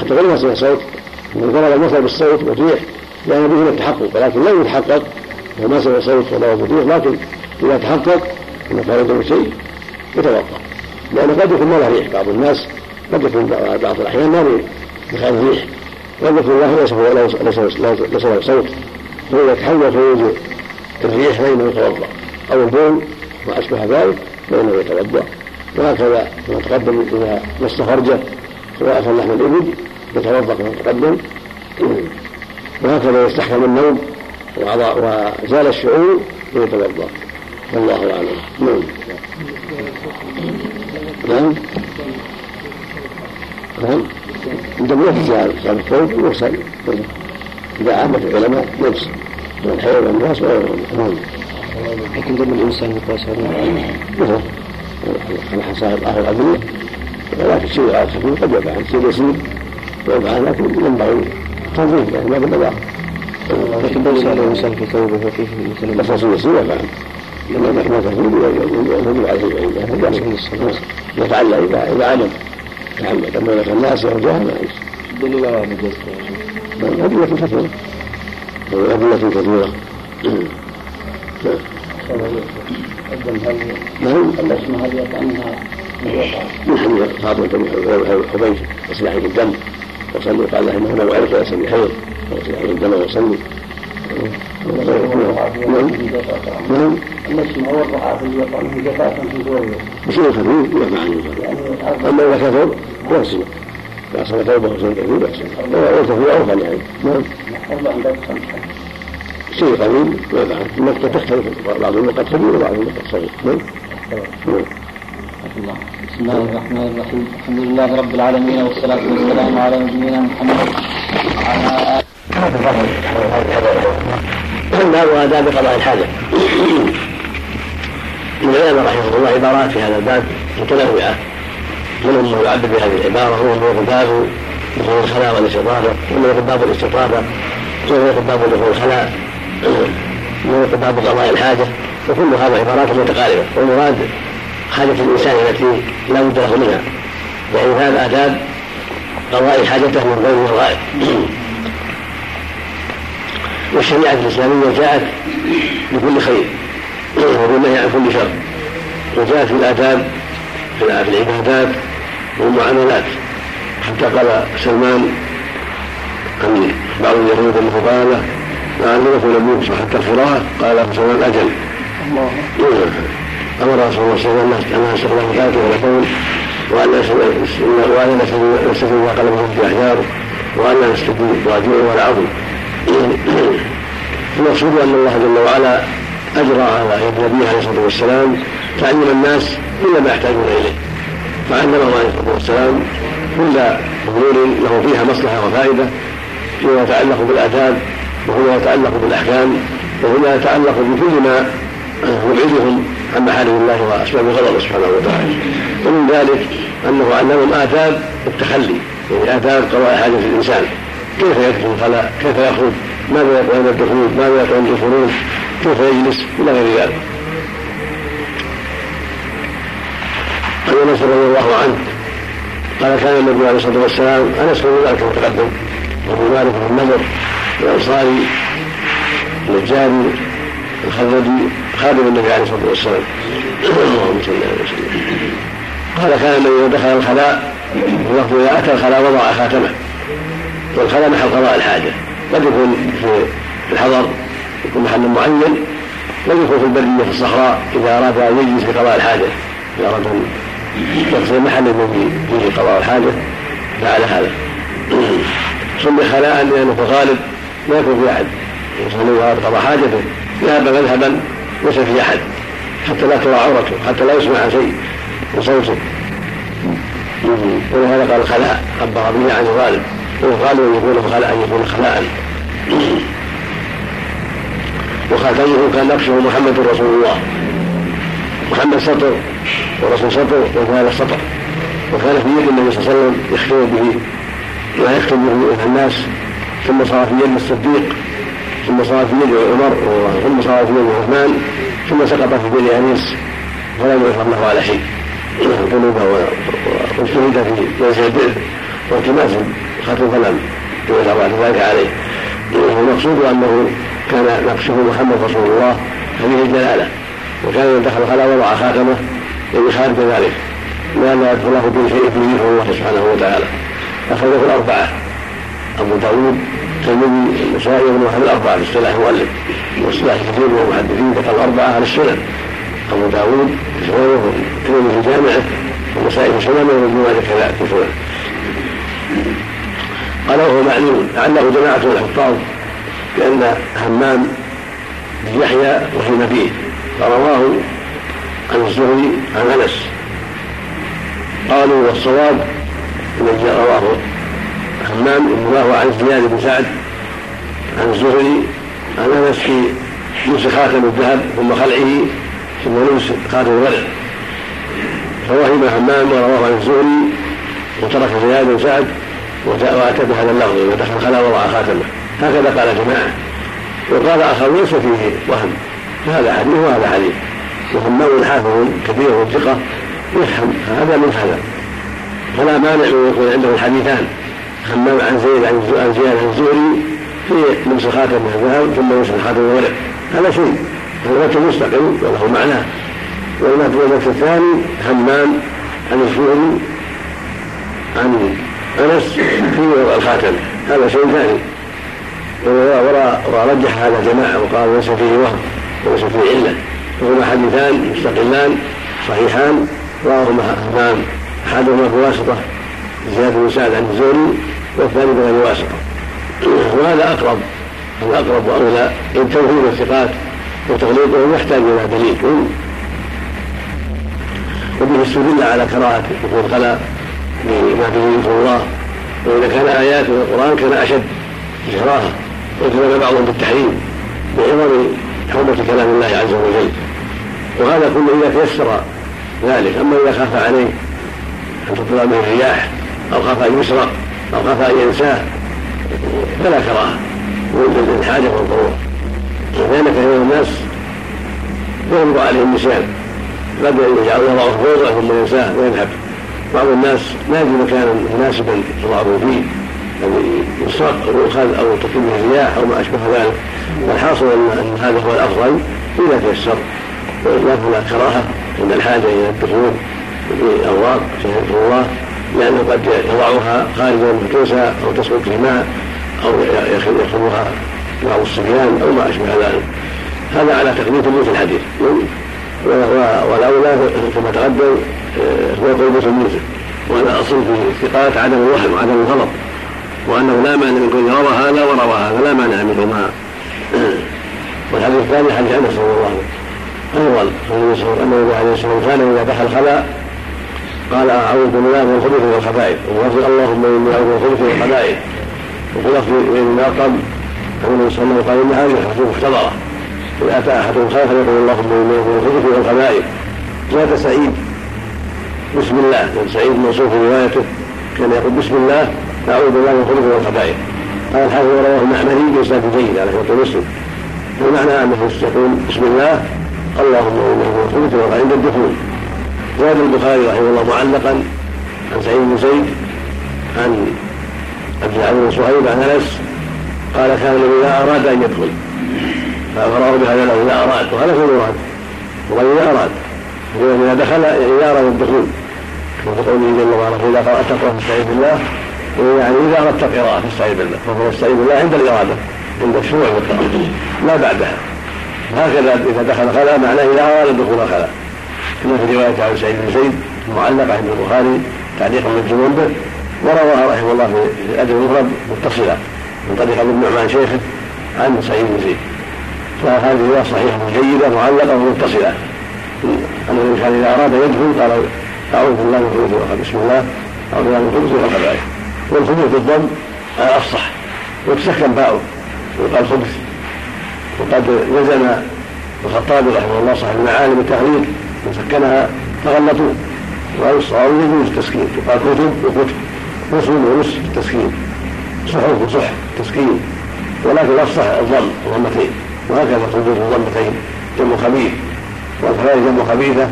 حتى غير ما سمع صوت من ضرب المثل بالصوت والريح لأن به التحقق ولكن لم يتحقق. وما سمع صوت ولا الريح لكن إذا تحقق ان خرج شيء يتوضا لأن قد يكون ما له ريح. بعض الناس قد يكون بعض الأحيان ما بخير الريح. قد يكون الله ليس له صوت فاذا تحول فيوجد الريح فانه يتوضا أو البول ما اشبه ذلك فانه يتوضا وهكذا كما تقدم إذا مس فرجه سواء كان لحم الإبل يتوضأ كما تقدم. وهكذا يستحكم النوم وزال الشعور ويتوضا والله أعلم. نعم. نعم. نعم. عند زال زال الثوب يغسل إذا عامة العلماء يغسل من الحيض والناس ولا نعم. لكن دم الإنسان مثل على حسب أهل الادله ولكن شيء على خفيف قد يقع شيء يسير ويقع لكن ينبغي تنظيف ما بالبلاغ لكن لو سأل الإنسان في ثوبه وفيه مثلا. بس يسير فعلا لما ما يجب عليه ان يتعلم اذا اذا علم تعمد اما اذا كان ناسيا وجهل ما يجوز دليل على نجاسته أدلة كثيرة أدلة كثيرة نعم الأسماء هل يطعمها من حديث فاطمة بن حبيش اصلح الدم وصلي قال له انه لو عرف يسمي خير واصلح الدم وصلي نعم الأسماء والرعاة اللي يطعمه جفاة في ثوبه بشيء خفيف يرفع عنه يعني اما اذا كثر لا يصير اذا صلى ثوبه وصلى كثير لا يصير والكثير اوفى يعني نعم أربع عندك خمسة شيء قليل ما بعد النقطة تختلف بعض النقط كبير وبعض النقط صغير نعم الله بسم الله الرحمن الرحيم الحمد لله رب العالمين والصلاة والسلام على نبينا محمد وعلى باب آداب قضاء الحاجة. من العلماء رحمه الله عبارات في هذا الباب متنوعة. منهم من يعبد بهذه العبارة ومن يقول باب دخول الخلاء والاستطابة. ومن باب الاستطابة ومن باب دخول الخلاء. ومن باب قضاء الحاجة. وكل هذا عبارات متقاربة. والمراد حاجة الإنسان التي لا بد له منها. يعني هذا آداب قضاء حاجته من غير الغائب والشريعة الإسلامية جاءت بكل خير وبالنهي عن كل شر. وجاءت في الآداب في العبادات والمعاملات. حتى قال سلمان عن بعض اليهود انه قال لعل يكون نبيكم حتى القراءة قال سلمان أجل. أمر رسول الله صلى الله عليه وسلم أن يسال الله ذاته ويقول وأن وأن نستجيب ما قلبهم في احجار وأن نستجيب واجوع ولا عظم المقصود أن الله جل وعلا أجرى على يد نبيه عليه الصلاة والسلام تعليم الناس كل ما يحتاجون إليه. فعلمهم عليه الصلاة والسلام كل أمور له فيها مصلحة وفائدة فيما يتعلق بالآداب وفيما يتعلق بالأحكام وفيما يتعلق بكل ما يبعدهم عن محارم الله وأسباب غضبه سبحانه وتعالى. ومن ذلك أنه علمهم آداب التخلي يعني آداب قضاء حاجة الإنسان. كيف يدخل الخلاء؟ كيف يخرج؟ ماذا عند الدخول؟ ماذا عند الخروج كيف يجلس؟ إلى غير ذلك. عن أنس رضي الله عنه قال كان النبي عليه الصلاة والسلام أنس بن مالك متقدم وابو مالك بن النضر الأنصاري النجاري الخزرجي خادم النبي عليه الصلاة والسلام. اللهم صل على وسلم قال كان النبي دخل الخلاء واللفظ إذا أتى الخلاء وضع خاتمه. والخلاء محل قضاء الحاجة. قد يكون في الحضر يكون محل معين. قد يكون في البريه في الصحراء إذا أراد أن يجلس لقضاء الحاجة. إذا أراد أن يقصد الذي فيه قضاء الحاجة فعل هذا. سمي خلاء لأنه في الغالب لا يكون في أحد. الانسان اذا اراد قضاء حاجته. ذهب مذهبا ليس فيه أحد. حتى لا ترى عورته حتى لا يسمع شيء من صوته. ولهذا قال خلاء عبر به عن الغالب. أن يكون خلاء. يكون خلاء وخاتمه كان نقشه محمد رسول الله. محمد سطر ورسول سطر وكان سطر. وكان في يد النبي صلى الله عليه وسلم يختم به ما يختم به الناس. ثم صار في يد الصديق ثم صار في يد عمر ثم صار في يد عثمان ثم سقط في يد أنيس. ولم يغفر له على شيء ذنوب واجتهد في جلسه البئر والتماس الخاتم فلم بعد ذلك عليه. والمقصود أنه كان نقشه محمد رسول الله هذه الجلالة. وكان إذا دخل الخلاء وضع خاتمه خارج ذلك لا يدخل له دون شيء فيه الله سبحانه وتعالى. أخرجه الأربعة. أبو داود الترمذي النسائي وابن واحد الأربعة باصطلاح مؤلف. واصطلاح كثير من المحدثين ذكر الأربعة أهل السنن أبو داود في سننه والترمذي في جامعه والنسائي في سننه وابن كذلك في سننه قال وهو معلوم لعله جماعة من الحفاظ بأن همام بن يحيى وفي نبيه فرواه عن الزهري عن أنس. قالوا والصواب الذي رواه همام رواه عن زياد بن سعد عن الزهري عن أنس في لبس خاتم الذهب ثم خلعه ثم لبس خاتم الورع فوهم همام ورواه عن الزهري وترك زياد بن سعد وأتى بهذا اللفظ ودخل خلا وضع خاتمه. هكذا قال جماعة. وقال آخر ليس فيه وهم. فهذا حديث وهذا حديث. وهمام حافظ كبير ثقة يفهم. هذا من هذا. فلا مانع من يكون عنده الحديثان. همام عن زيد عن زياد عن الزهري في لبس خاتم من الذهب ثم لبس خاتم من الورق. هذا شيء. وجه مستقل وله معناه والوجه الثاني همام عن الزهري عن انس في الخاتم. هذا شيء ثاني. ورجح هذا جماعة. وقالوا ليس فيه وهم وليس فيه علة. وهما حديثان مستقلان صحيحان رواهما همام أحدهما بواسطه زياد بن سعد عن الزهري والثاني بغير واسطة. <clears throat> وهذا أقرب هذا أقرب وأولى ان توحيد الثقات وتغليظهم يحتاج إلى دليل. وبه استدل على كراهه دخول الخلاء بما فيه ذكر الله. وإذا كان آيات من القرآن كان أشد في كراهه وكان بعضهم بالتحريم بعظم حرمة كلام الله عز وجل. وهذا كله إذا تيسر ذلك أما إذا خاف عليه أن تطلع به الرياح أو خاف أن يسرق أو خاف أن ينساه فلا كراهة. للحاجه والضروره لأن كثير من الناس يغلب عليه النسيان. قد يجعل يضعه في ثم ينساه ويذهب. بعض الناس ما يجد مكانا مناسبا يضعه فيه الذي يسرق أو يؤخذ أو تكون به الرياح أو ما أشبه ذلك. والحاصل ان هذا هو الأفضل إذا تيسر. والا فلا كراهة عند الحاجة إلى الدخول في اوراق شهاده الله لأنه قد يضعها خارجا مفتوسا أو تسقط في ماء أو ياخذها بعض الصبيان أو ما أشبه ذلك. هذا على تقديم ثبوت الحديث. والأولى كما تقدم هو قول تلميذه وأنا اصل في الثقات عدم الوهم وعدم الغلط وأنه لا مانع من كونه روى هذا وروى هذا لا مانع منهما. <clears throat> والحديث الثاني حديث أنس رضي الله عنه. أيضا انه عليه الصلاه والسلام كان إذا دخل الخلاء قال أعوذ بالله من الخبث والخبائث. وفي اللهم إني أعوذ بالخبث والخبائث. وفي لفظ بين الارقم النبي صلى الله عليه وسلم قال إن هذه حديث مختبرة. إذا أتى أحدهم خير فليقول اللهم إني أعوذ بالخبث والخبائث. زاد سعيد بسم الله. كان سعيد موصوف روايته. كان يقول بسم الله أعوذ بالله من الخبث والخبائث قال الحافظ رواه المعمري باسناد جيد على شرط مسلم. ومعنى انه يقول بسم الله اللهم انه الخبث عند الدخول. زاد البخاري رحمه الله معلقا عن سعيد بن زيد عن عبد العزيز بن صهيب عن أنس. قال كان الذي إذا أراد أن يدخل. فأقرأه بهذا له إذا أراد. وهذا هو المراد وقال إذا أراد. إذا دخل إذا أراد الدخول. وفي قوله جل وعلا فاذا قرأت تقرا فاستعيذ بالله. يعني إذا أردت القراءة فاستعيذ بالله. فهو يستعيذ بالله عند الإرادة عند الشروع والقراءه لا بعدها. هكذا إذا دخل خلا معناه إذا أراد دخول خلا كما في رواية عن سعيد بن زيد المعلقه عند البخاري تعليقا من به. ورواها رحمه الله في الادب المفرد متصله من طريق ابن النعمان شيخه عن سعيد بن زيد. فهذه روايه صحيحة جيده معلقة ومتصله أن الإنسان إذا أراد يدخل قال أعوذ بالله من الخبث بسم الله. أعوذ بالله من الخبث والخبائث. والخبث بالضم أفصح. وتسكن باؤه ويقال خبث وقد وزن الخطابي رحمه الله صاحب المعالم التغليق وسكنها تغلطوا. وقال الصواب يجوز التسكين يقال كتب وكتب. نصب ونصف التسكين صحف وصح التسكين ولكن الافصح الضم ضمتين وهكذا خروج الضمتين. جمع خبيث. والخبائث جمع خبيثة.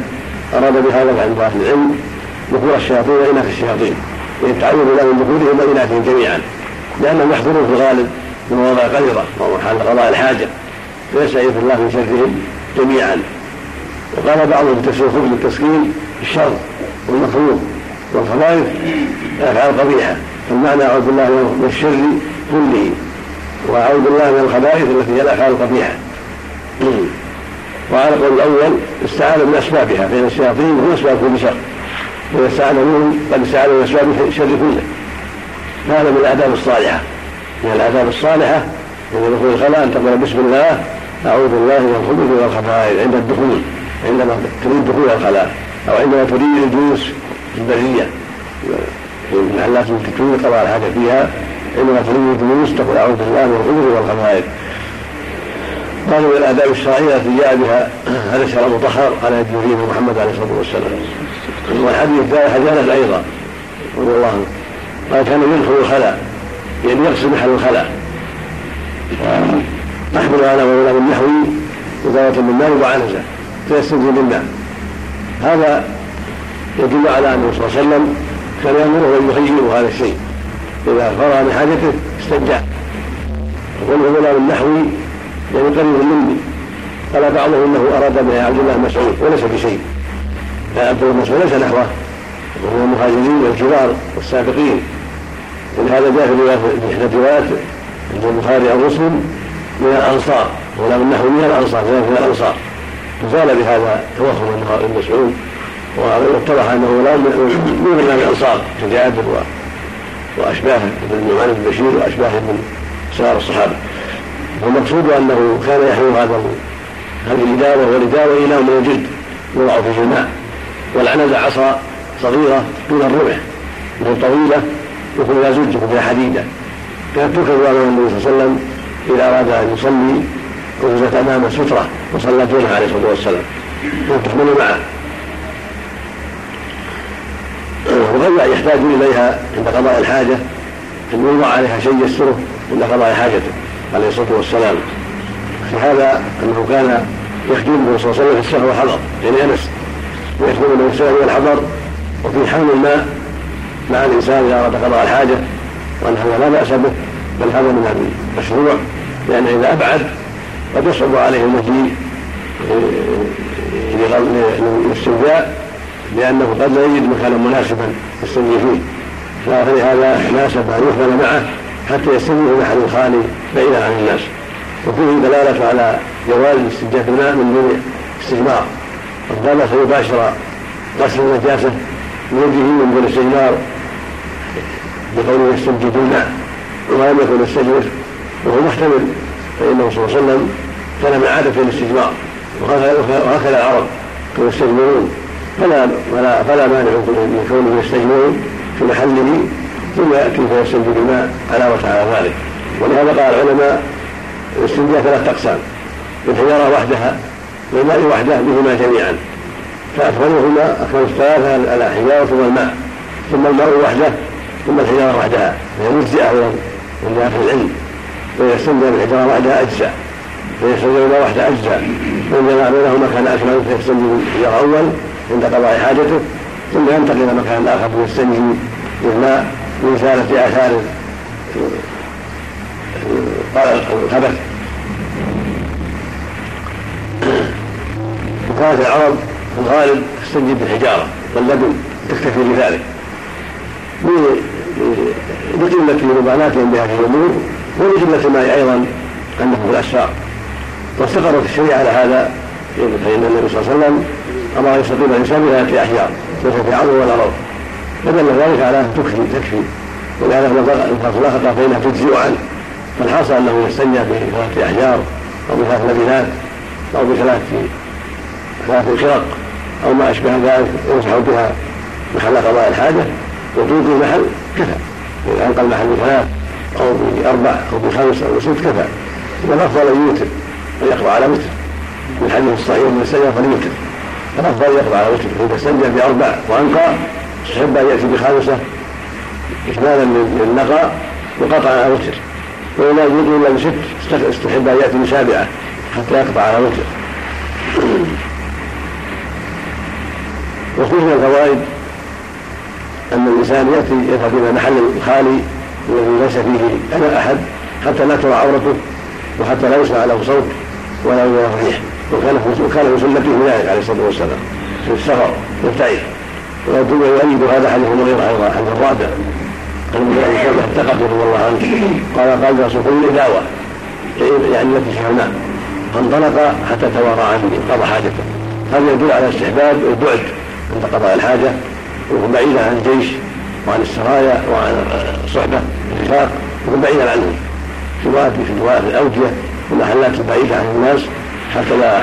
أراد بهذا عند أهل العلم ذكور الشياطين وإناث الشياطين يتعين له من ذكورهم واناثهم جميعا لأنهم يحضرون في الغالب من مواضع قذره وهو محل قضاء الحاجة فيستعيذ الله من شرهم جميعا. وقال بعضهم في تفسير خبز التسكين الشر والمفروض والخبائث أفعال قبيحة فالمعنى أعوذ بالله من الشر كله وأعوذ بالله من الخبائث التي هي الأفعال القبيحة. وعلى القول الأول استعاذ من اسبابها فإن الشياطين هم أسباب كل شر وإذا استعاذ منهم قد استعاذ من اسباب الشر كله. هذا من الآداب الصالحة. من الآداب الصالحة من دخول الخلاء أن تقول بسم الله أعوذ بالله من الخبث والخبائث عند الدخول عندما تريد دخول الخلاء أو عندما تريد الجلوس في البرية. في المحلات التي تريد قضاء الحاجة فيها. عندما تريد الجلوس تقول أعوذ بالله من الخبث والخبائث. قالوا من الاداب الشرعية التي جاء بها هذا الشرع المطهر على يد نبينا محمد عليه الصلاة والسلام. والحديث الثالث حديث أيضا رضي الله عنه. قال كان يدخل الخلاء يعني يغسل محل الخلاء. احمل على غلام النحوي إزالة بالماء وعنزة فيستنزل بالماء هذا يدل على أنه صلى الله عليه وسلم كان يأمره أن يخيره هذا الشيء. إذا فرغ من حاجته استنجع وقول غلام النحوي يعني قريب مني قال بعضهم إنه أراد به عبد الله مسعود وليس بشيء. عبد الله مسعود ليس نحوه. وهو المهاجرين والكبار والسابقين. ولهذا جاء في احدى الروايات عند البخاري أو مسلم من الأنصار غلام النحو من الأنصار من الأنصار. فزال بهذا توهم انه ابن مسعود واتضح أنه غلام من غلام الأنصار كجابر واشباهه ابن نعمان بن بشير واشباهه من سائر الصحابه والمقصود أنه كان يحمل هذا هذه الإداوة والإداوة إله من الجلد يوضع فيه الماء والعنز عصا صغيرة دون الرمح. مثل طويلة يكون لا زج فيها حديدة. كانت تركب امام النبي صلى الله عليه وسلم إذا أراد أن يصلي وجدت أمامه سترة وصلى دونها عليه الصلاة والسلام. وتحمل معه. وقد يحتاج إليها عند قضاء الحاجة. أن يوضع عليها شيء يستره عند قضاء حاجته. عليه الصلاة والسلام. في هذا أنه كان يخدمه صلى الله عليه وسلم في السفر والحضر يعني أنس. ويخدمه في السفر والحضر وفي حمل الماء مع الإنسان إذا أراد قضاء الحاجة وأن هذا لا بأس به بل هذا من المشروع لأن إذا أبعد قد يصعب عليه المجيء للاستنجاء لأنه قد لا يجد مكانا مناسبا يستنجي فيه. فلهذا ناسب أن يحمل معه. حتى يستنجي في محل خالي بعيدا عن الناس. وفيه دلالة على جواز استنجاء الماء من دون استجمار وقال سيباشر غسل النجاسة بوجهه من دون استجمار بقوله بالماء ولم يكن يستجمر وهو محتمل فإنه صلى الله عليه وسلم كان من عادة الاستجمار. وهكذا العرب كانوا يستجمرون. فلا فلا فلا مانع من كونه يستجمرون في محله ثم يأتي فيستنجي بالماء علاوه على ذلك. ولهذا قال العلماء الاستنجاء ثلاث أقسام. الحجارة وحدها والماء وحده بهما جميعا. فاكملهما اكمل الثلاثة الحجاره ثم الماء. ثم الماء وحده ثم الحجارة وحدها. فهي أيضا عند أهل العلم. فاذا استنجى بالحجارة وحدها أجزاء. فاذا استنجى بالماء وحده أجزاء. فإن جمع بينهما كان أكمل فيستنجي بالحجاره اول عند قضاء حاجته ثم ينتقل إلى مكان آخر فيستنجي بالماء لإزالة آثار الخبث. وكانت العرب في الغالب تستنجد بالحجارة واللبن تكتفي بذلك. لقلة مبالاتهم بهذه الأمور ولقلة الماء أيضا أنه في الاسفار واستقرت الشريعة على هذا فإن النبي صلى الله عليه وسلم أمر يستقيم الإنسان بثلاثه أحجار ليس في عرض ولا روض. فدل ذلك على تكفي تكفي. ولهذا خلق فانها تجزئ عنه فالحاصل أنه يستنجى بثلاثة أحجار أو بثلاث لبنات أو بثلاث ثلاث خرق أو ما أشبه ذلك يمسح بها محل قضاء الحاجة وتوقي المحل كفى. اذا انقى المحل بثلاث أو بأربع أو بخمس أو بست كفى. والافضل أن يوتر ويقضى على وتر. من حديث الصحيح من استنجى فليوتر. الافضل يقضى على وتر. اذا استنجى بأربع وأنقى استحب أن يأتي بخامسه إكمالا للنقاء وقطعا على وتر ولا يجوز إلا بست استحب أن يأتي بسابعة حتى يقطع على وتر وخذ من الفوائد أن الإنسان يأتي يذهب إلى محل الخالي الذي ليس فيه أنا أحد حتى لا ترى عورته وحتى لا يسمع له صوت ولا يرى ريح وكان وكان من سنته ذلك عليه الصلاة والسلام. في السفر يبتعد ويؤيد هذا حديث المغيرة أيضا حديث الرابع. المغيرة بن شعبة رضي الله عنه. قال قال الرسول كل دعوة. يعني التي الماء فانطلق حتى توارى عني قضى حاجته. هذا يدل على استحباب البعد عند قضاء الحاجة ويكون بعيدا عن الجيش وعن السرايا وعن الصحبة الرفاق يكون بعيدا عنهم في الوادي في الوادي الأودية والمحلات البعيدة عن الناس حتى لا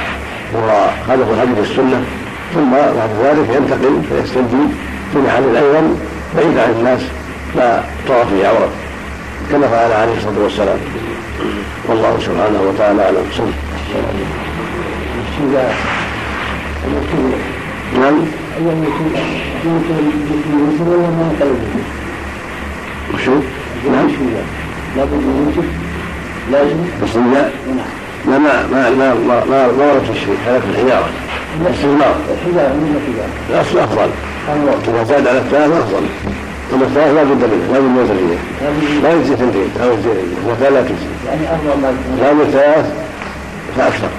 يرى خلف الهدي في السنة ثم بعد ذلك ينتقل فيستنجي في محل أيضا بعيد عن الناس لا ترى فيه عوره كما فعل عليه الصلاه والسلام والله سبحانه وتعالى اعلم صلى نعم وشو؟ نعم لابد من لازم الاستنجاء لا ما ما ما ما ما ورد في الشرك هذا في الحجاره الاستثمار الحجارة من الحجارة الاصل أفضل. اذا زاد على الثلاث أفضل. أما الثلاث لا بد منه لا بد من هذه لا يجزي ثنتين أو يجزي إذا لا تجزي. يعني أفضل ما لا بد ثلاث فأكثر.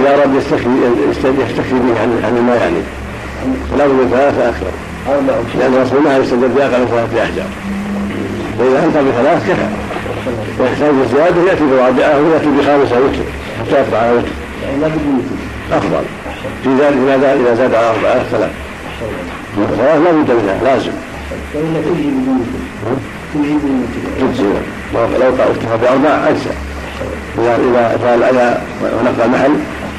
اذا أراد يستكفي يستكفي به عن عن الماء يعني. فلا بد من ثلاث فأكثر. لأن الرسول ما يستدل باقل من ثلاثة أحجار. فاذا أنت بثلاث كفى. ويحتاج الزياده يأتي برابعه ويأتي بخامسه وتر حتى يقطع على وتر يعني لا بد من أفضل. في ذلك إذا زاد إذا زاد على اربعه ثلاث ثلاث لا بد منها لازم. فإن تجي بدون يكون تجي بدون تجزي لو اكتفى باربع أجزاء. اذا إذا فعل على ونقى المحل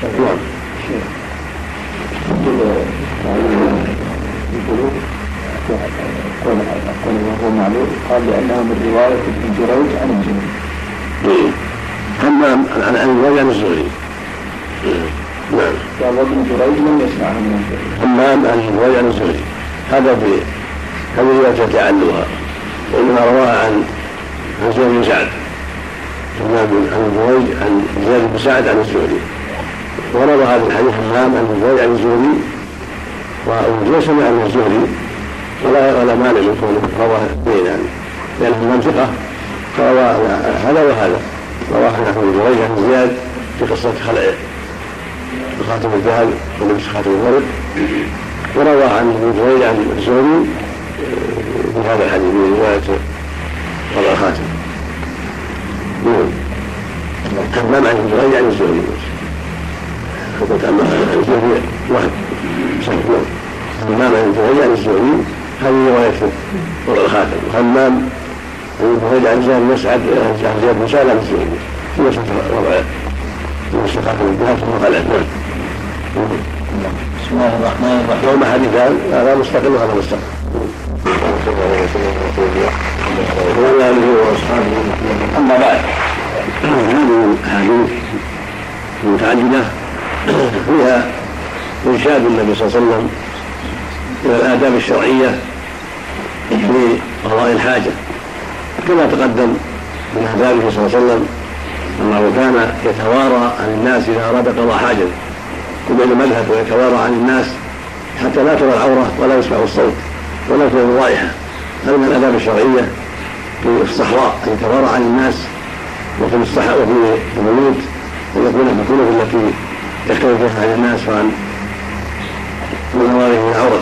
نعم. معلوم قال لأنه من رواية ابن جريج عن الزهري. همام عن الوجه عن الزهري نعم وابن جريج لم يسمع من همام عن الوجه عن الزهري هذا في هذه الرواية التي علوها وإنما رواها عن عن زياد بن سعد. عن الزهري عن زياد بن سعد عن الزهري. وروى هذا الحديث همام عن الزهري عن الزهري. وأبو سمع عن الزهري. ولا ولا مانع من كونه رواه اثنين يعني. لأن همام ثقة. فروى هذا وهذا. رواه عن الزهري عن زياد في قصة خلع خاتم الذهب ولبس خاتم الورد وروى عن ابن جريج عن الزهري في هذا الحديث من رواية وضع الخاتم نعم. همام عن ابن جريج عن الزهري. وقلت أما الزهري وهم صحيح نعم. همام عن ابن جريج عن الزهري هذه رواية وضع الخاتم وهمام عن ابن جريج عن بن مسعد عن زياد بن عن الزهري. في مسألة وضع خاتم الذهب ثم نعم بسم الله الرحمن الرحيم يوم حديثان هذا مستقل وهذا مستقل وعلى اله واصحابه اما بعد هذه الاحاديث المتعدده فيها ارشاد النبي صلى الله عليه وسلم إلى الاداب الشرعيه في قضاء الحاجة كما تقدم من آدابه صلى الله عليه وسلم أنه كان يتوارى عن الناس إذا أراد قضاء حاجة. يبين المذهب ويتوارى عن الناس حتى لا ترى العورة ولا يسمع الصوت ولا ترى الرائحة. هذا من الآداب الشرعية في الصحراء أن يتوارى عن الناس وفي الصحراء وفي البيوت أن يكون في الكنف التي يختلف فيها عن الناس وعن مناظره من العورة.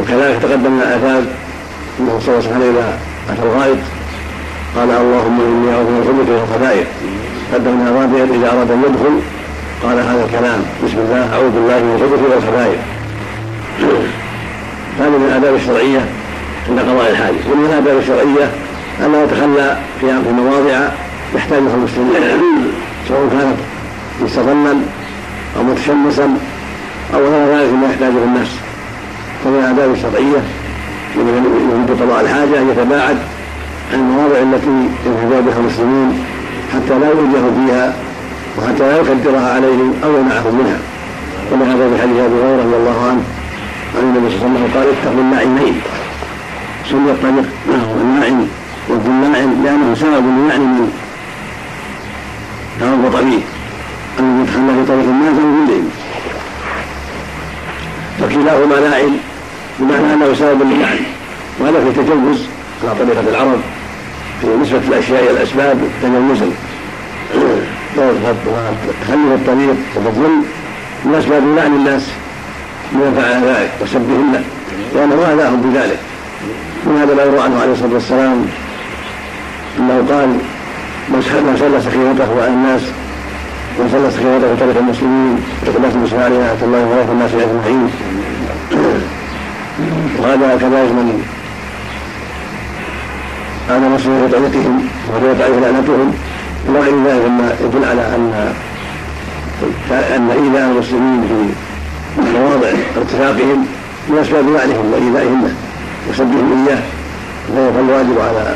وكذلك تقدم من الآداب أنه صلى الله عليه وسلم إذا أتى الغائط قال اللهم إني أعوذ من الخبث والخبائث قدم من الرابع إذا أراد أن يدخل. قال هذا الكلام. بسم الله. أعوذ بالله من الخبث والخبائث هذا من الآداب الشرعية عند قضاء الحاجة. ومن الآداب الشرعية ألا يتخلى في مواضع يحتاجها المسلمين سواء كانت مستظلا أو متشمسا أو غير ذلك مما يحتاجه الناس. فمن الآداب الشرعية يريد قضاء الحاجة أن يتباعد المواضع التي ينفذ بها المسلمين حتى لا يوجه فيها وحتى لا يقدرها عليهم أو يمنعهم منها. كما هذا في حديث أبي هريرة رضي الله عنه عن النبي صلى الله عليه وسلم قال اتقوا الناعمين سمي الطريق الناعم وابن الناعم لأنه سبب من تربط به أن يتخلى في طريق الناس أو كلهم فكلاهما ناعم بمعنى أنه سبب للعن وهذا في تجوز على طريقة العرب. نسبة الأشياء إلى الأسباب تجوزا تخلي الطريق وبالظلم من أسباب لعن الناس من فعل ذلك وسبهن لأنه أذاهم بذلك. من هذا ما يروى عنه عليه الصلاة والسلام أنه قال من صلى سخيفته وعن الناس من صلى سخيفته في طريق المسلمين الناس المسلمين عليه رحمة الله وبركاته الناس أجمعين. وهذا كذلك من مسلم في طريقهم وهو تعرف لعنتهم. إلى غير ذلك مما يدل على أن أن إيذاء المسلمين في مواضع ارتفاقهم من أسباب لعنهم وايذائهم له وسبهم إياه. فالواجب على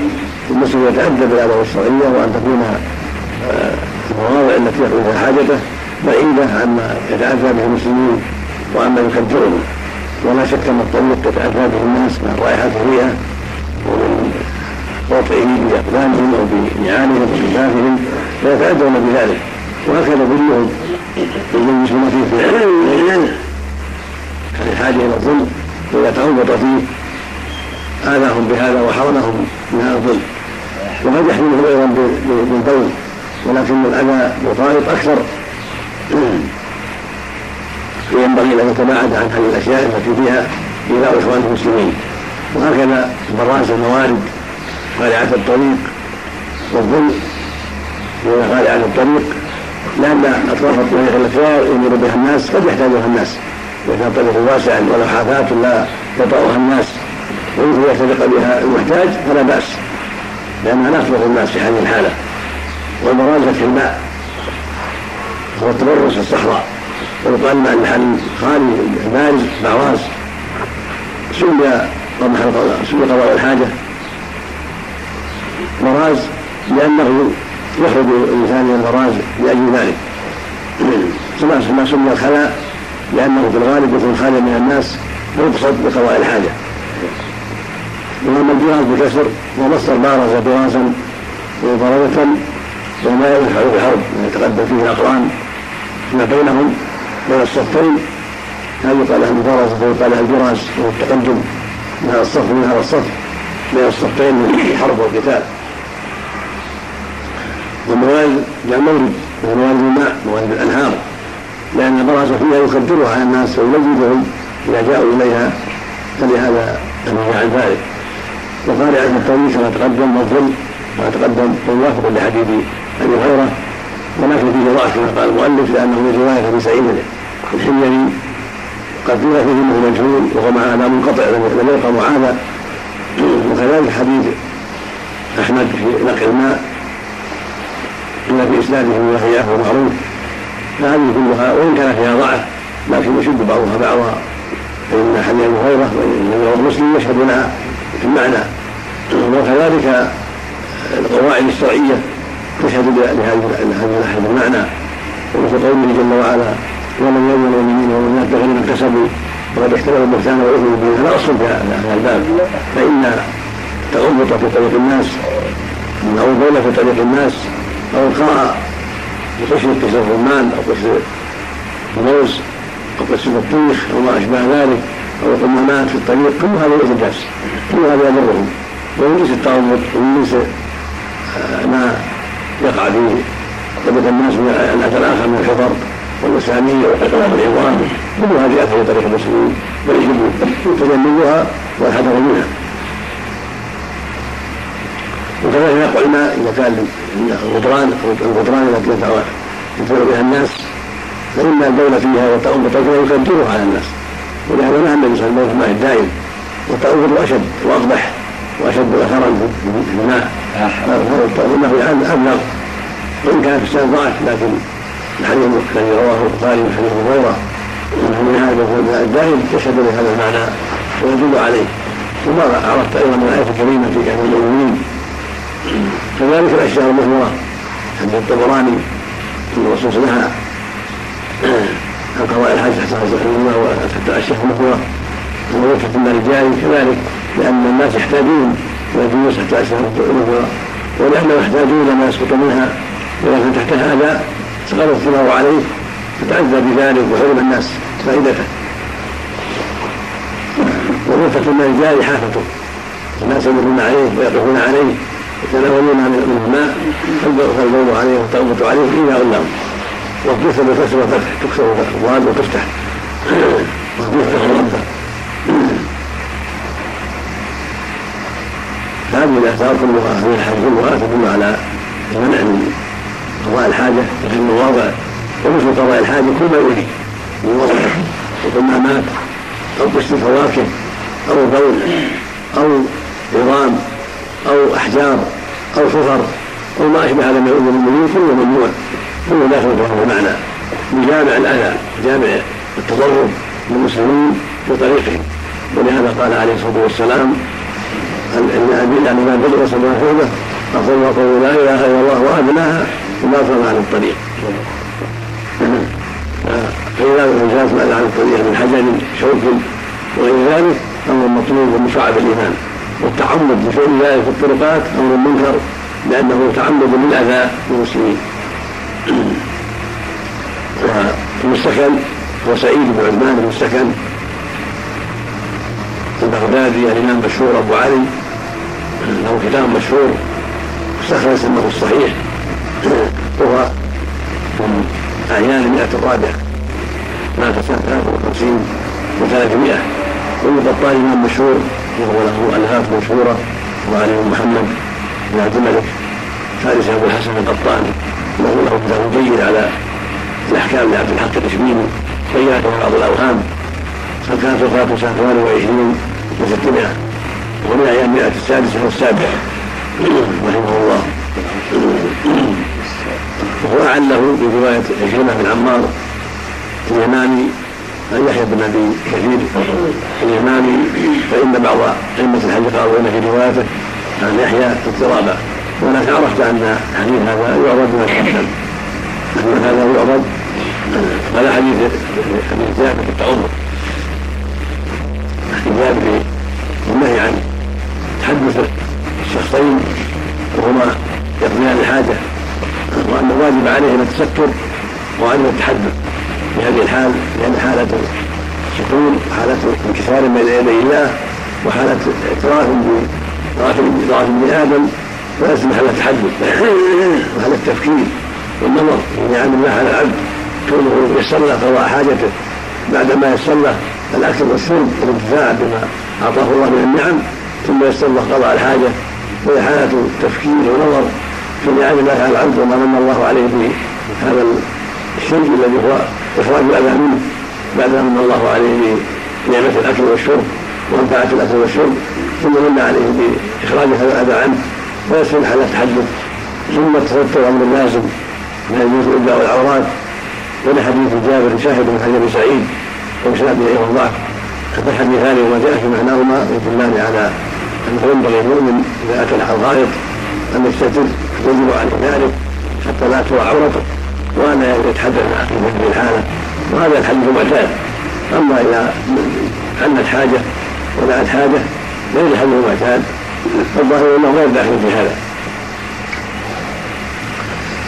المسلم يتأدب بالاداب الشرعية وأن تكون المواضع التي يقضي فيها حاجته بعيدة عما يتأذى به المسلمين وعما يكدرهم ولا شك أن الطريق يتأذى به الناس من الرائحة فيها ومن وطئه بأقدامهم أو بنعالهم فيتأدون بذلك. وهكذا كلهم يلبسون فيه في كان الحاجة إلى الظلم وإذا تعوض فيه آذاهم بهذا وحرمهم من هذا الظلم. وقد يحملهم أيضا بالبول. ولكن الأذى مطارد أكثر. فينبغي أن يتباعد عن هذه الأشياء التي فيها إيذاء إخوان المسلمين. وهكذا براس الموارد. خارعة الطريق والظلم من خارعة الطريق. لأن أطراف الطريق التي يمر بها الناس قد يحتاجها الناس. إذا كان طريق واسع حافات لا يطأها الناس ويمكن يختلق بها المحتاج فلا بأس لأنها لا تضر الناس في هذه الحالة. والمراد فتح الماء هو التبرس في الصحراء. ويقال مع المحل خالي بارز بعواز سمي سمي قضاء الحاجة. براز لأنه يخرج الإنسان من البراز لأجل ذلك. ما سمي الخلاء لأنه في الغالب يكون خاليا من الناس ويقصد بقضاء الحاجة. وأما الجراز بكسر ومصدر بارز برازا وبرزة وما يفعل الحرب يتقدم فيه الأقران فيما بينهم بين الصفين هذا يقال له المبارزة ويقال له الجراز وهو التقدم من هذا الصف من هذا الصف؟ بين الصفين من الحرب والقتال والموارد جاء مورد وهي موارد الماء موارد الأنهار. لأن البراز فيها يخدرها على الناس ويمجدهم إذا جاءوا إليها فلهذا النهي عن ذلك وقارعة الطريق كما تقدم والظل كما تقدم موافق لحديث أبي هريرة. ولكن فيه ضعف كما قال المؤلف لأنه من رواية أبي سعيد. الحميري قد قيل فيه انه مجهول وهو مع هذا منقطع لم يلقى معاذا. وكذلك حديث احمد في نقل الماء بما في اسناده من وهو معروف فهذه كلها وان كان فيها ضعف لكن يشد بعضها بعضا فان حديث ابي هريره وان مسلم يشهد لها في المعنى وكذلك القواعد الشرعيه تشهد لهذه المعنى ومثل قوله جل وعلا ولم يؤمن المؤمنين والمؤمنات بغير ما اكتسبوا وقد احتملوا البهتان والإثم به هذا اصل في هذا الباب. فإن التغمط في طريق الناس أو البول في طريق الناس أو القاء بقشر قشر الرمان أو قشر الموز أو قشر البطيخ أو ما أشبه ذلك أو القمامات في الطريق كل هذا ليس جاس كل هذا يضرهم. ومن جنس التغمط ومن جنس آه، ما يقع فيه طريق الناس من الاذى الآخر من الحفر. والمسامير والعظام كل هذه اثر طريق المسلمين ويجب تجنبها والحذر منها وكذلك يقع الماء إذا كان الغدران الغدران التي ينفع بها الناس. فإن البول فيها والتأم بطريقها يكدرها على الناس. ولهذا نهى النبي صلى الله عليه وسلم الماء الدائم والتأوّل أشد وأقبح وأشد اثرا في الماء. والتأوّل أبلغ. وإن كان في السنة ضعف لكن الحديث الذي رواه البخاري من حديث هريرة. من هذا الدائم يشهد لهذا المعنى ويدل عليه. وما عرفت أيضا من الآية الكريمة في كتاب المؤمنين. كذلك الاشياء المثمره حديث الطبراني ان الرسول نهى عن قضاء الحج حتى الله وحتى الاشياء المثمره ووقفت من الرجال كذلك لأن الناس يحتاجون إلى الجلوس حتى الاشياء المثمره ولانهم يحتاجون لما يسقط منها ولكن تحت هذا سقط الثمار عليه فتعزى بذلك وحرم الناس فائدته. وغرفة الماء جاري حافته. الناس يمرون عليه ويقفون عليه يتناولون منه الماء فالبول عليه والتوبة عليه إيذاء لهم والكسر بالكسر والفتح تكسر الضاد وتفتح. والكسر ربه هذه الآثار كلها هذه الحاجة كلها تدل على المنع من قضاء الحاجة في المواضع ومثل قضاء الحاجة كل ما يؤذي من وضع. وقمامات أو قشط الفواكه أو بول أو عظام أو أحجار أو صفر أو ما أشبه هذا من المؤمنين كله ممنوع كله داخل في هذا المعنى بجامع الأذى جامع التضرر للمسلمين في طريقهم. ولهذا قال عليه الصلاة والسلام يعني ما بدر صلى الله عليه وسلم أقول وقول لا إله إلا الله وأدناها وما عن الطريق. فإذا الإنسان سأل عن الطريق من حجر شوك وغير ذلك فهو مطلوب ومشاع بالإيمان والتعمد بفعل ذلك في الطرقات أمر منكر لأنه تعمد للاذى للمسلمين. والمستكن هو سعيد بن عثمان المستكن البغدادي الإمام المشهور أبو علي له كتاب مشهور استخرج سنه الصحيح وهو من أعيان المئه الرابعه مات سنه 53 و300 والقطان امام مشهور وهو له الهات مشهوره وعلي بن محمد بن عبد الملك فارس ابو الحسن القطاني. له له كتاب جيد على الأحكام لعبد الحق الاشبيلي بينت بعض الأوهام. فكانت وفاته سنه 28 و600 ومن أيام المئه السادسة والسابعة. رحمه الله. وهو اعله برواية عكرمه بن عمار اليماني عن يحيى بن أبي كثير. اليماني فإن بعض أئمة الحج قالوا ان في روايته عن يحيى اضطرابا ولكن عرفت أن حديث هذا يعرض من الحسن. حديث هذا يعرض على حديث حديث جابر في التعمر جابر النهي عن تحدث الشخصين وهما يقضيان الحاجة. وأن الواجب عليهما التستر وعدم التحدث في هذه الحال لأن حالة سكون حالة انكسار بين يدي الله وحالة اعتراف بضعف ابن آدم فليس محل التحدث محل التفكير والنظر في نعم الله على العبد. كونه يسر له قضاء حاجته بعدما يسر له الأكل والشرب والانتفاع بما أعطاه الله من النعم ثم يسر له قضاء الحاجة وهي حالة تفكير ونظر في نعم الله على العبد وما من الله عليه به هذا الشرك الذي هو اخراج الاذى منه. بعدما من الله عليه بنعمه الأكل والشرب ومنفعه الأكل والشرب ثم من عليه باخراج هذا الأذى عنه ويسر حال التحدث. ثم التستر أمر لازم لا يجوز الا العورات ولحديث جابر شاهد من حديث سعيد ومشابه أيضا ضعف فالحديثان وما جاء في معناهما يدلان على أنه ينبغي المؤمن إذا اتى الغائط أن يستتر. يجب عليه ذلك حتى لا ترى عورته وان يتحدث مع في الحالة وهذا الحديث معتاد أما إذا حلت حاجة ودعت حاجة غير الحديث المعتاد فالظاهر أنه غير داخل في هذا.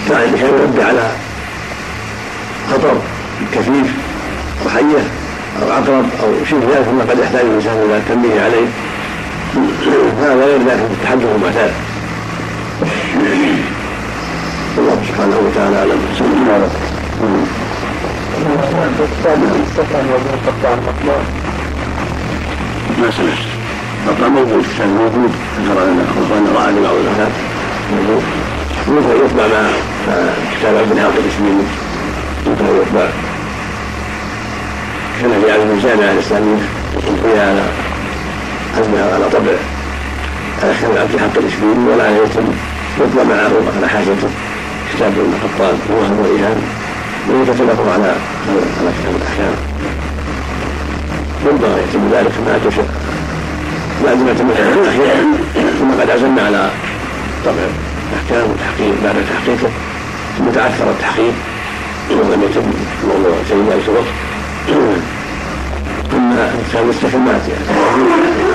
كان ينبه على خطر كثيف أو حيه أو عقرب أو شيء ذلك مما قد يحتاج الإنسان إلى التنبيه عليه. هذا غير ذلك التحدث المعتاد الله سبحانه وتعالى اعلم ما سمعت القطع موجود كان موجود ذكر لنا اخوان راى بعض الزكاه موجود يتبع مع كتاب الحق الاسميني يمكن ان يتبع كان في عالم الجامعة الاسلاميه فيها على على طبع على كتاب عبد الحق الاسميني ولا يتم يطلع معه على حاجته كتاب ابن الخطاب الوهم والايهام ويتفق على على كتاب الأحكام. ربما يتم ذلك مع بعد ما تم ثم قد عزمنا على طبع الأحكام والتحقيق بعد تحقيقه ثم تعثر التحقيق. ولم يتم موضوع شيء ذلك الوقت. ثم كان مستكملات يعني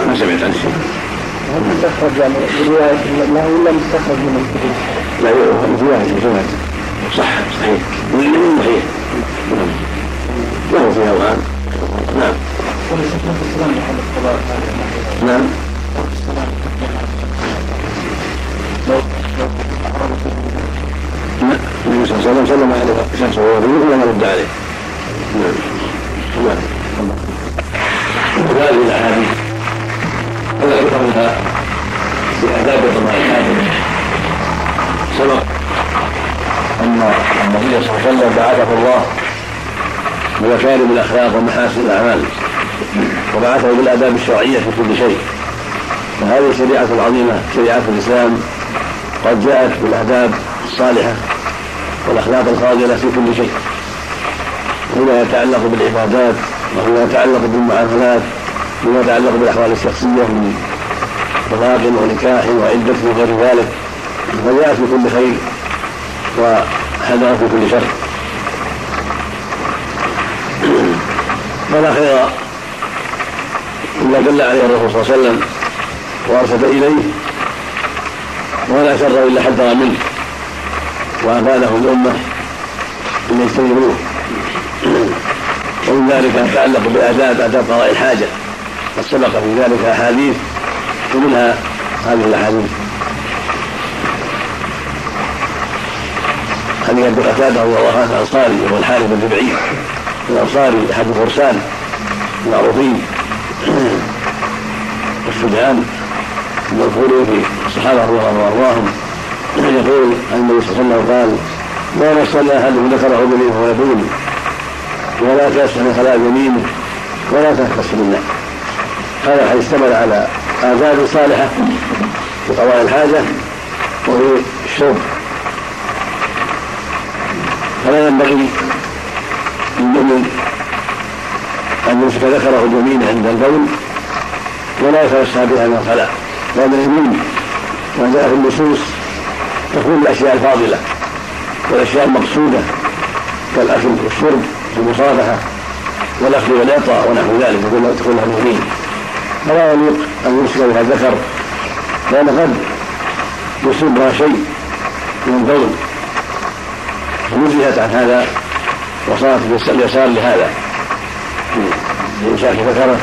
ما سمعت عن شيء هل مستخرج يعني برواية له ولا مستخرج من الكتب؟ لا رواية سمعت صح صحيح. صحيح؟ نعم له فيها اوهام نعم. نعم. النبي صلى الله عليه وسلم سلم عليه شخص وهو في ولم يرد عليه. نعم. نعم. وهذه الأحاديث. هذا ذكرها في آداب قضاء الحاجة سبق أن النبي صلى الله عليه وسلم بعثه الله بمكارم الأخلاق ومحاسن الأعمال وبعثه بالآداب الشرعية في كل شيء فهذه الشريعة العظيمة شريعة الإسلام قد جاءت بالآداب الصالحة والأخلاق الفاضلة في كل شيء فيما يتعلق بالعبادات وفيما يتعلق بالمعاملات فيما يتعلق بالأحوال الشخصية من طلاق ونكاح وعدة وغير ذلك فجاءت في كل خير وحذرت في كل شر. فلا خير إلا دل عليه الرسول صلى الله عليه وسلم وارشد إليه ولا شر إلا حذر منه وأفاده الأمة إن يجتنبوه. ومن ذلك يتعلق بآداب آداب قضاء الحاجة. قد سبق في ذلك أحاديث ومنها هذه الأحاديث. حديث ابي قتادة رضي الله عنه الأنصاري وهو الحارث بن ربعي الأنصاري أحد الفرسان المعروفين. <clears throat> والشجعان المذكورين في الصحابة رضي الله عنهم. <clears throat> يقول عن النبي صلى الله عليه وسلم قال ما مسنا أحد ذكره بني فهو يقول ولا تسح من خلاء يمينه ولا تهتس بالله هذا الحديث اشتمل على آداب صالحة في قضاء الحاجة وفي الشرب. فلا ينبغي للمؤمن أن يمسك ذكره اليمين عند البول ولا يتوسع بها من الخلاء. لأن اليمين ما جاء في النصوص تكون الأشياء الفاضلة والأشياء المقصودة كالأكل والشرب المصافحة والأخذ والإعطاء ونحو ذلك تكون لها اليمين فلا يليق أن يمسك بها الذكر لأن قد يصيبها شيء من البول فنزهت عن هذا وصارت اليسار لهذا. لإمساك ذكره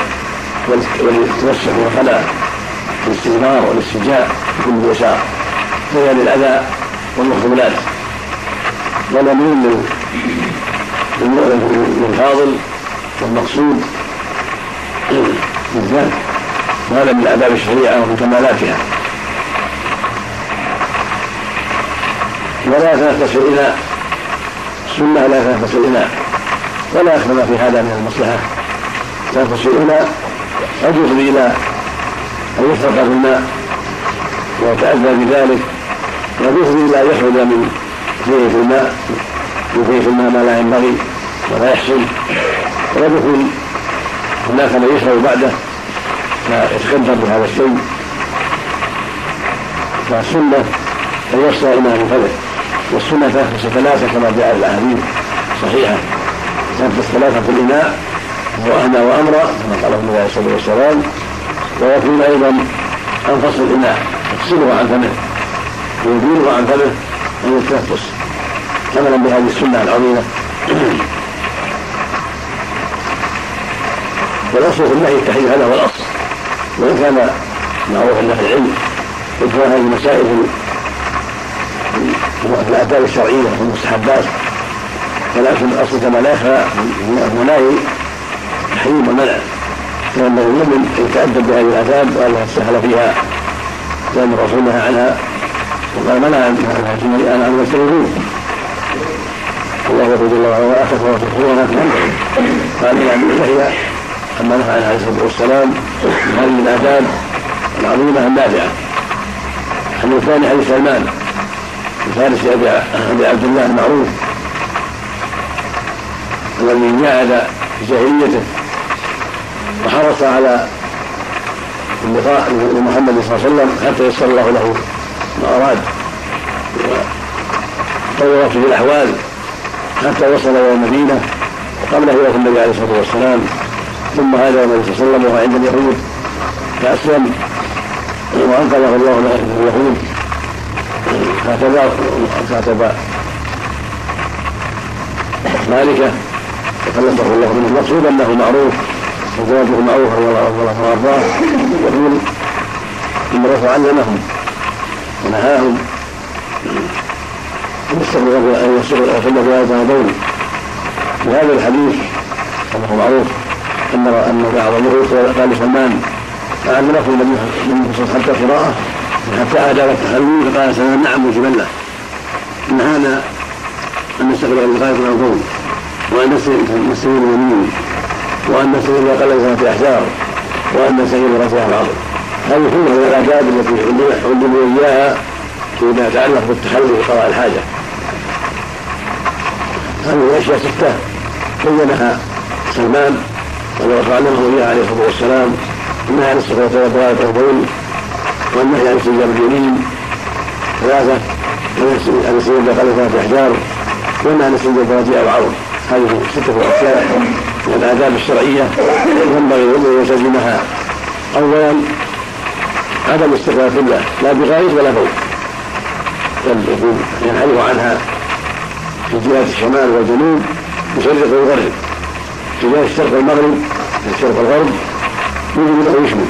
والتوسع والخلاء والاستثمار والاستجاء بكل اليسار فهي للأذى والمخذولات. ولم للفاضل والمقصود بالذات. وهذا من آداب الشريعة ومن كمالاتها ولا تنفس الإناء السنة لا تنفس الإناء ولا أخذ في هذا من المصلحة. تنفس الإناء قد يفضي إلى أن يفرق في الماء ويتأذى بذلك. وقد يفضي إلى أن يخرج من فيه في الماء يفيه في الماء ما لا ينبغي ولا يحصل وقد هناك من يشرب بعده. فيتقدم بهذا الشيء. فالسنة أن يصنع إمام فله والسنة تنفس ثلاثة كما جاء في الأحاديث صحيحة تنفس ثلاثة في الإناء أهنى وأمرا كما قال النبي عليه الصلاة والسلام ويكون أيضا أنفس الإناء يفصله عن فمه. ويزيله عن فمه أن يتنفس. عملا بهذه السنة العظيمة. <clears throat> والأصل في النهي التحريم هذا هو الأصل. وان كان معروف عند أهل العلم يدخل هذه المسائل في الاداب الشرعية والمستحبات ولكن الأصل كما لا يخفى مناهي تحريم ومنع فينبغي المؤمن ان يتأدب بهذه الآداب والا يتسهل فيها لأن الرسول نهى عنها وقال منع عن ان يجتنبوه الله يقول جل وعلا ولا تكفروا تكفرون قال أن هي أما نهى عنه عليه الصلاة والسلام هذه الآداب العظيمة النافعة الحديث الثاني حديث سلمان بفارس أبي عبد الله المعروف الذي جاهد في جاهليته وحرص على اللقاء لمحمد صلى الله عليه وسلم حتى يسر الله له ما أراد. وطورت به الأحوال حتى وصل إلى المدينة وقبل هجرة النبي عليه الصلاة والسلام. ثم هذا النبي صلى الله عليه وسلم وهو عند اليهود فاسلم وانقذه الله من اليهود كاتبا كاتب مالكه وخلصه الله منه المقصود انه معروف وزواجه معروف رضي الله وارضاه يقول الرسول علمهم ونهاهم ان يستغرقوا ان يستغرقوا في هذا وهذا الحديث انه معروف ان ان بعض الملوك قال لسلمان علمكم النبي صلى حتى قراءة حتى اداب التحلل فقال سلمان نعم وجبله أن هذا أن نستقبل الغاية من القوم وأن نستغل اليمين وأن نستغل أقل في أحجار وأن نستغل رفع الأرض هذه كلها من الاداب التي علموا إياها فيما يتعلق بالتحلل وقضاء الحاجة. هذه الأشياء ستة بينها سلمان ولو علمه اياه عليه الصلاة والسلام النهي عن الصفات والضلالة والبول والنهي عن استجاب اليمين ثلاثة عن استجاب في احجار والنهي عن استجاب رجيع وعرض هذه ستة أشياء من الآداب الشرعية ينبغي أن يلتزمها أولا عدم استقبال القبلة لا بغائط ولا بول بل يكون ينحرف عنها في جهة الشمال والجنوب يشرق ويغرب. جهة الشرق والمغرب الشرق والغرب يجب أن يشمل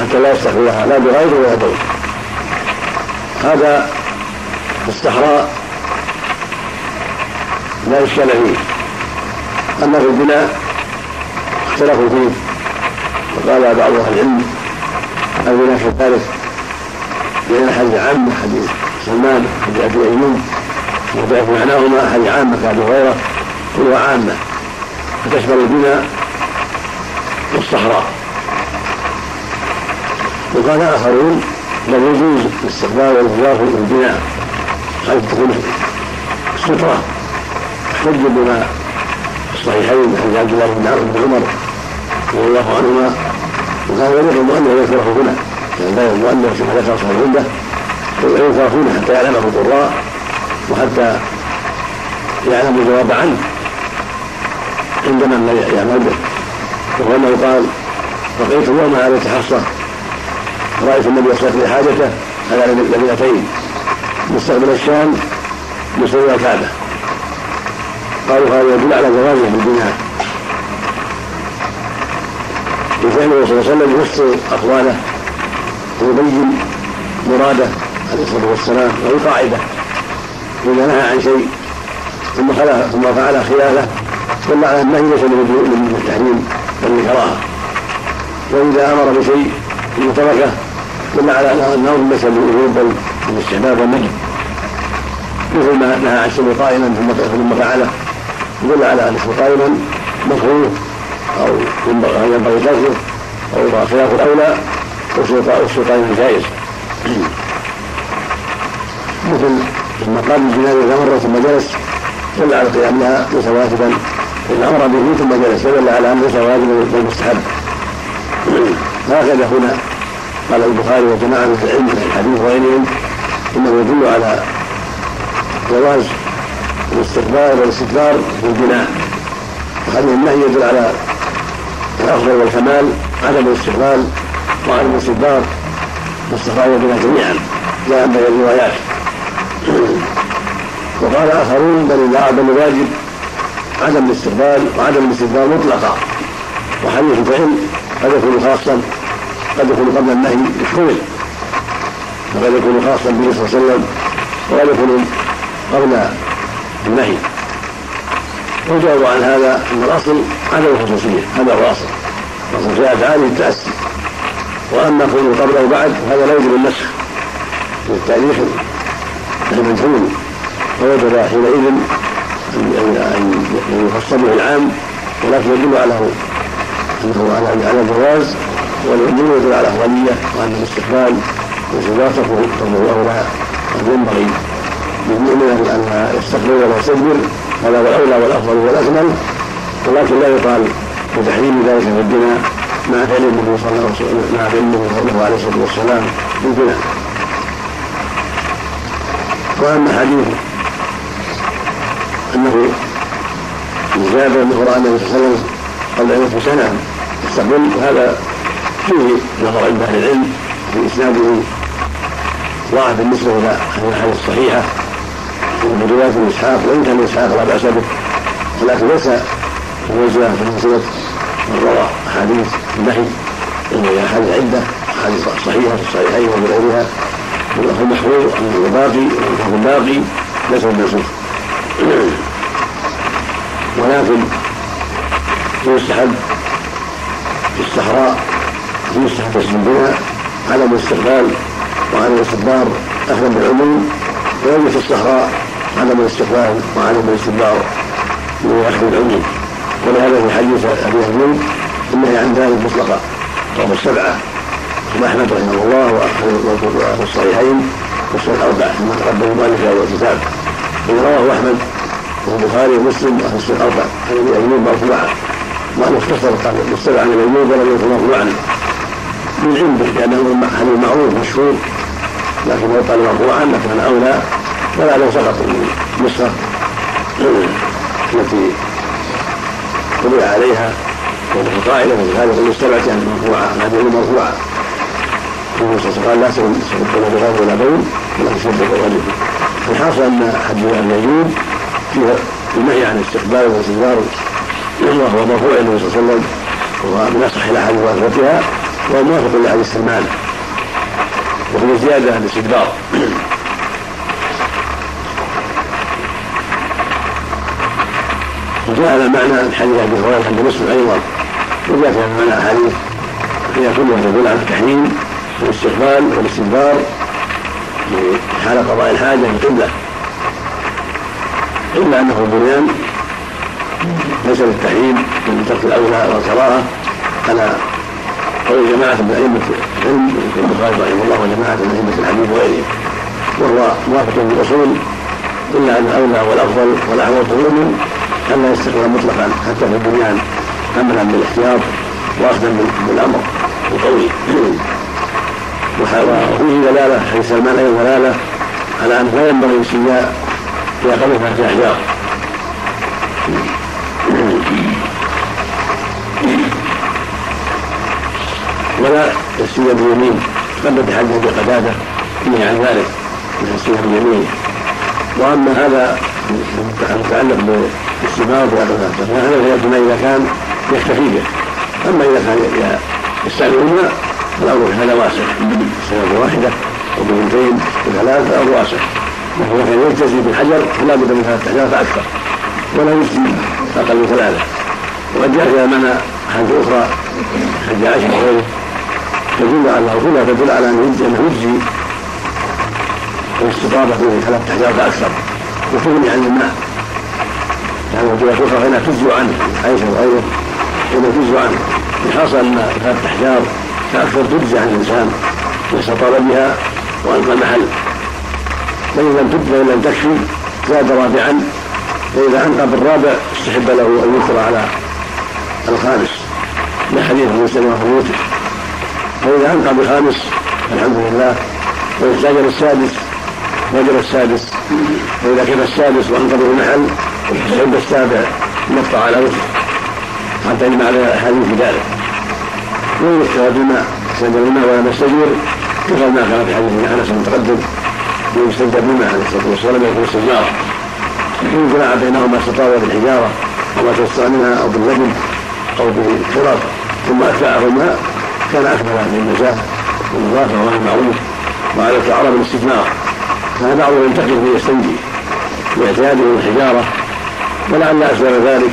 حتى لا يستقبلها لا بغائط ولا بول هذا الصحراء لا إشكال فيه. أما في البناء اختلفوا فيه. وقال بعض أهل العلم البناء في الثالث لأن حديث عامة حديث سلمان حديث أبي أيوب وضعف معناهما حديث عامة كأبي هريرة كلها عامة. فتشمل البناء والصحراء. وقال آخرون بل يجوز الاستقبال والانتظار في البناء حيث تكون سترة أحتج بما الصحيحين من حديث عبد الله بن عمر رضي الله عنهما وكان يليق المؤلف يذكره هنا يعني لا المؤلف كما ذكر صاحب عنده يذكر هنا حتى يعلمه القراء وحتى يعلم الجواب عنه. عند من يعمل به. وهو انه قال بقيت يوما على حصه رأيت النبي يستقبل حاجته على لبنتين مستقبل الشام مستقبل الكعبة. قالوا هذا يدل على جوازه بالبناء وفعله صلى الله عليه وسلم يفصل أقواله ويبين مراده عليه الصلاة والسلام وهي قاعدة. إذا نهى عن شيء ثم ثم فعل خلافه دل على النهي ليس من التحريم بل الكراهه وإذا أمر بشيء ثم تركه دل على انه ليس بالوجوب بل بالاستحباب والنهي مثل ما نهى عن الشرب قائما ثم فعله يدل على أن الشرب قائما مكروه أو ينبغي تركه أو خلاف الأولى والشرب جائز. مثل لما قام الجنازة مره ثم جلس دل على القيام لها ليس واجبا ان أمر به ثم جلس فدل على انه ليس واجبا بل مستحب هكذا هنا قال البخاري وجماعة من العلم من الحديث وغيرهم إنه يدل على جواز الاستقبال والاستدبار في البناء. وهذه النهي يدل على الأفضل والكمال عدم الاستقبال وعدم الاستدبار في الصفاء والبناء جميعا لا بين الروايات. <clears throat> وقال آخرون بل بل الواجب عدم الاستقبال وعدم الاستدبار مطلقا وحديث الفعل قد يكون خاصا قد يكون قبل النهي مشهور وقد يكون خاصا به صلى الله عليه وسلم وقد يكون قبل النهي. والجواب عن هذا أن الأصل عدم الخصوصية. هذا هو الأصل. الأصل جاء تعالي التأسي. وأما كونه قبل أو بعد فهذا لا يجب النسخ. للتاريخ المجهول فوجب حينئذ ان يفصل به العام ولكن يدل على أنه على الجواز والعموم يدل على الافضليه وأن الاستقبال تكون اولى ان ينبغي. للمؤمن ان يستقبل ولا يستدبر هذا هو الاولى والأفضل والأكمل ولكن لا يقال بتحريم ذلك في الدماء مع فعل النبي صلى الله عليه وسلم مع فعل النبي عليه والسلام في الدماء وأما حديث أنه جابر بن قران النبي صلى الله عليه وسلم قبل ان سنة. يستقبل هذا فيه نظر عند أهل العلم في اسناده ضعف بالنسبة إلى الأحاديث الصحيحة ومن روايه ابن إسحاق وإن كان إسحاق لا بأس به. ولكن ليس موجهه في منزله من روى أحاديث النهي. وهي أحاديث عدة أحاديث صحيحة في الصحيحين وفي غيرها. واللفظ المحفوظ انه باقي واللفظ الباقي ليس بالمنسوخ ولكن يستحب في الصحراء يستحب تسليم بها عدم الاستقبال وعدم الاستدبار اخذا بالعموم ويجب في الصحراء عدم الاستقبال وعدم الاستدبار من اخذ العموم. ولهذا في حديث أبي ايوب النهي عن ذلك مطلقا. رواه السبعة ثم احمد رحمه الله واهل الصحيحين والسنن الاربعه كما تقدم المؤلف في الكتاب. رواه أحمد والبخاري ومسلم واهل السنن الاربعه عن أبي ايوب مرفوعا ما مختصر مستوى عن أبي ايوب ولم يكن مرفوعا من عنده لأنه حديث معروف مشهور لكن لو قال مرفوعا لكان أولى ولا لو سقط النسخه التي طبع عليها وهي قائلة وفي هذا المستبعد يعني مرفوعه عن ابي مرفوعه النبي صلى الله عليه وسلم قال لا تسبقون بغير ولا بين ولا تسبقوا غيره الحاصل أن ايوب فيه النهي عن استقبال والاستدبار وهو مرفوع النبي صلى الله عليه وسلم ومن أصح الأحاديث واثبتها وموافق لحديث سلمان وفي زيادة الاستدبار. وجاء على معنى الحديث ابي هريره عند مسلم أيضا وجاء في معنى احاديث هي كلها تدل على التحريم والإستقبال والاستدبار في حال قضاء الحاجة في القبله إلا أنه بنيان ليس للتحريم من ترك الأولى والكراهه على قول جماعة من أئمة العلم البخاري رحمه الله وجماعة من أئمة الحديث وغيرهم وهو موافق للأصول إلا أن الأولى والأفضل والاحوط من أن لا يستقبل مطلقا حتى في البنيان املا بالاحتياط واخذا بالأمر القوي. وفيه دلالة حديث سلمان أيضا دلالة على أن لا ينبغي الاستنجاء في أقل ثلاثة أحجار. ولا السنة باليمين. قد تحدث بقتادة فيه عن ذلك من السنة باليمين. وأما هذا المتعلق بالاستمرار هذا ما إذا كان يكتفي به. أما إذا كان يستعمل فالأمر في هذا واسع. سنة واحدة أو بنتين بثلاث فالأمر واسع. لكن كان يلتزم بالحجر فلا بد من ثلاثة أحجار فأكثر. ولا يجزي أقل من ثلاثة. وقد جاء فيها معنى حديث أخرى حج عائشة وغيره تدل على كلها تدل على أنه يجزي الاستطابة في ثلاثة أحجار فأكثر. وتغني عن الماء يعني وجهة أخرى هنا تجزو عنه عائشة وغيره هنا تجزو عنه. الحاصل أن ثلاثة أحجار فأكثر تجزي عن الإنسان واستطاب بها وألقى المحل. فإن لم تجزي فإن لم تكفي زاد رابعا فإذا أنقى بالرابع استحب له أن يكثر على الخامس. من حديث ابن سلمة وخروجه فإذا أنقى بخامس الحمد لله وإن السادس وجب السادس. وإذا كان السادس وأنقى به المحل استحب السابع نقطع على وجهه. حتى يجمع على في ذلك بما استجر الماء ولم يستجر كفى ما كان في حديث أنس المتقدم ويستجر بما عليه الصلاة والسلام استجمار يكون جماعة بينهما استطاع بالحجارة أو ما تستطاع منها أو باللبن أو بالخرط ثم أتبعه الماء كان أكمل في النزاهة والنظافة والمعروف وعلى العرب الاستثمار كان بعضهم ينتقل فيستنجي باعتياده الحجارة ولعل أسباب ذلك.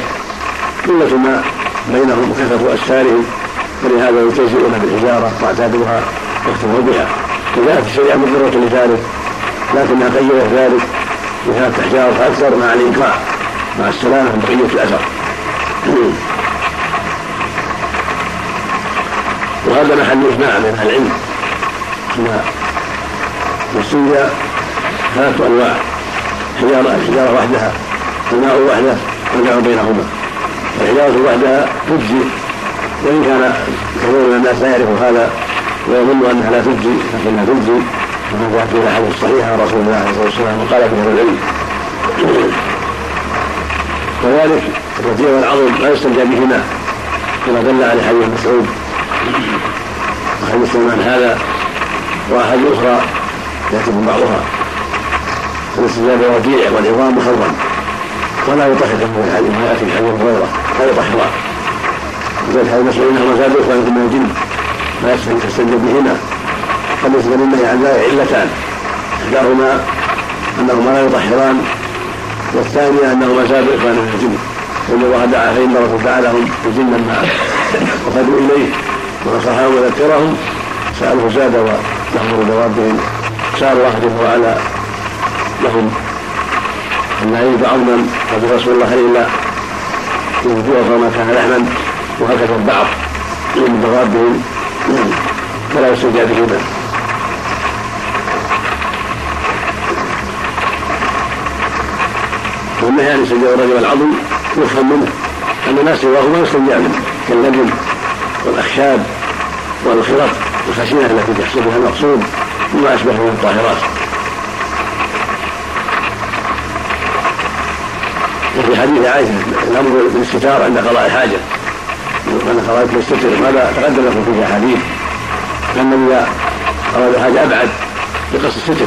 قلة ما بينهم وكثرة أسفارهم. ولهذا يلتزئون بالحجارة واعتادوها واكتفوا بها وجاءت الشريعة مضرة لذلك لكنها غيرت ذلك بثلاث أحجار فأكثر مع الإنقاء مع السلامة من بقية الأثر. وهذا محل إجماع من أهل العلم. أن السنجة ثلاثة أنواع. حجارة الحجارة وحدها الماء وحده والجمع بينهما. الحجارة وحدها تجزي وإن كان كثير من الناس لا يعرف هذا ويظن أنها لا تجزي لكنها تجزي وما جاءت في الأحاديث الصحيحة عن رسول الله عليه الصلاة والسلام وقال في العلم. وذلك الرجيع والعظم لا يستنجى بهما كما دل عليه حديث مسعود. وحديث سلمان هذا واحاديث أخرى يأتي من بعضها. الاستنجاء بالرجيع والعظام محرم ولا يطهر من ما يأتي في حديث هريره لا يطهران وذلك هذا انه زاد أخرى من الجن. لا يستنجى بهما. قد يثبت لله عن ذلك علتان. إحداهما أنهما لا يطهران والثانية أنهما زاد إخوان من الجن. وإن الله دعا فإن الله دعا لهم الجن ما وقدوا إليه ونصحهم وذكرهم. سأله زاد ولهم دوابهم سأل الله جل وعلا لهم أن لا عظما قد رسول الله إلا ينفوه ما كان لحما. وهكذا من دوابهم فلا يستجاب بهما والنهي عن استنجاء الرجل والعظم يفهم منه أن ما سواه ما يستنجى منه كاللبن والأخشاب والخرط الخشنه التي تحصل بها المقصود وما أشبه من الطاهرات. وفي حديث عائشة الأمر بالاستتار عند قضاء الحاجة ان قضاء يستتر هذا تقدم لكم فيه احاديث ان إذا أراد حاجة أبعد بقصد الستر.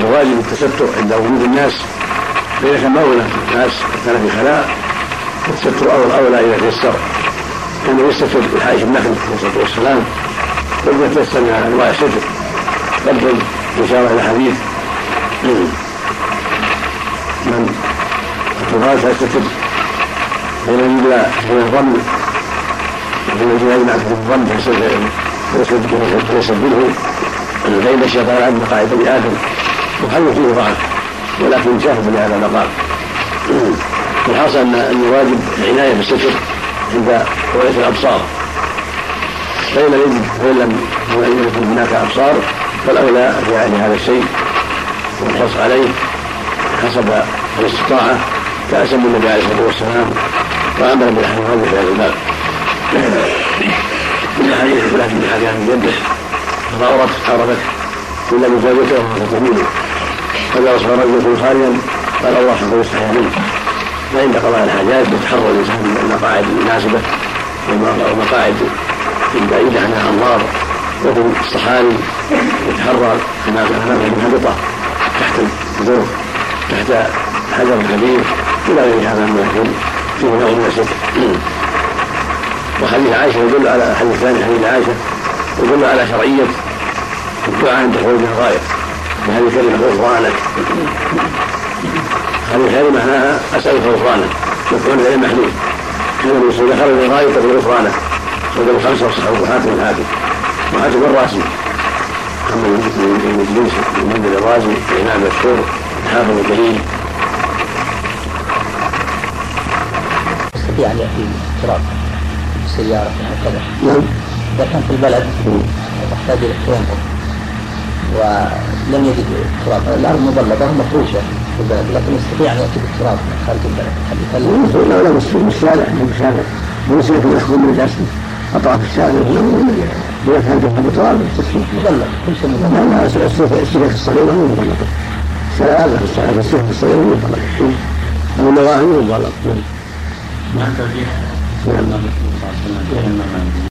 الواجب التستر عند وجود الناس فإذا كان ما هناك ناس كان في خلاء التستر أول أولى إذا تيسر. كان يستتر بحائش النخل عليه الصلاة والسلام. وإذا تيسر من أنواع الستر. قبل إشارة إلى حديث من التراب فيستتر فإن يجد حين الظن. فإن يجد معك في الظن. فيسبله فإن الشيطان عند مقاعد بني آدم. وحل فيه ضعف ولكن شاهد لهذا المقام الحاصل أن الواجب العناية بالستر عند رؤية الأبصار. فإن لم يجد فإن لم يكن هناك أبصار فالأولى فعل هذا الشيء. والحرص عليه حسب الاستطاعة كأسم النبي عليه الصلاة والسلام. وأمر بالأحوال في هذا الباب من حديث فلان بن حديث من يده فضاورت حاربته إلا مزوجته وهو فإذا أصبح رجل خاليا. قال الله حفظ يستحيا منه فعند قضاء الحاجات يتحرى الإنسان من المقاعد المناسبة والمقاعد البعيدة عن الأنظار وفي الصحاري يتحرى أماكن منهبطة تحت الجذور تحت حجر كبير إلى غير هذا مما نوع من الستر وحديث عائشة يدل على الحديث الثاني حديث عائشة يدل على شرعية الدعاء عند خروج الغاية بهذه الكلمة غفرانك هذه الكلمة معناها أسألك غفرانك مفعول غير محلول كان إذا خرج الغاية تقول غفرانك خرج الخمسة والصحابة وحاتم الحاكم وحاتم الراسي محمد بن بن منزل الرازي الإمام المشهور الحافظ الجليل يستطيع أن يأتي التراب بالسياره هكذا نعم. إذا كان في البلد تحتاج إلى التيمم ولم يجد التراب الأرض مبلده مفروشة في البلد لكن يستطيع أن يأتي بالتراب من خارج البلد؟ لا لا بس في الشارع في الشارع وليس يكون ياخذ من جسده أطراف الشارع كان في التراب مبلد كل شيء لا مبلد لا السلك الصغير مو مغلق الشارع هذا الشارع السلك الصغير مو مغلق أو النواهي مو مغلق ما كان في نعم صلى الله عليه وسلم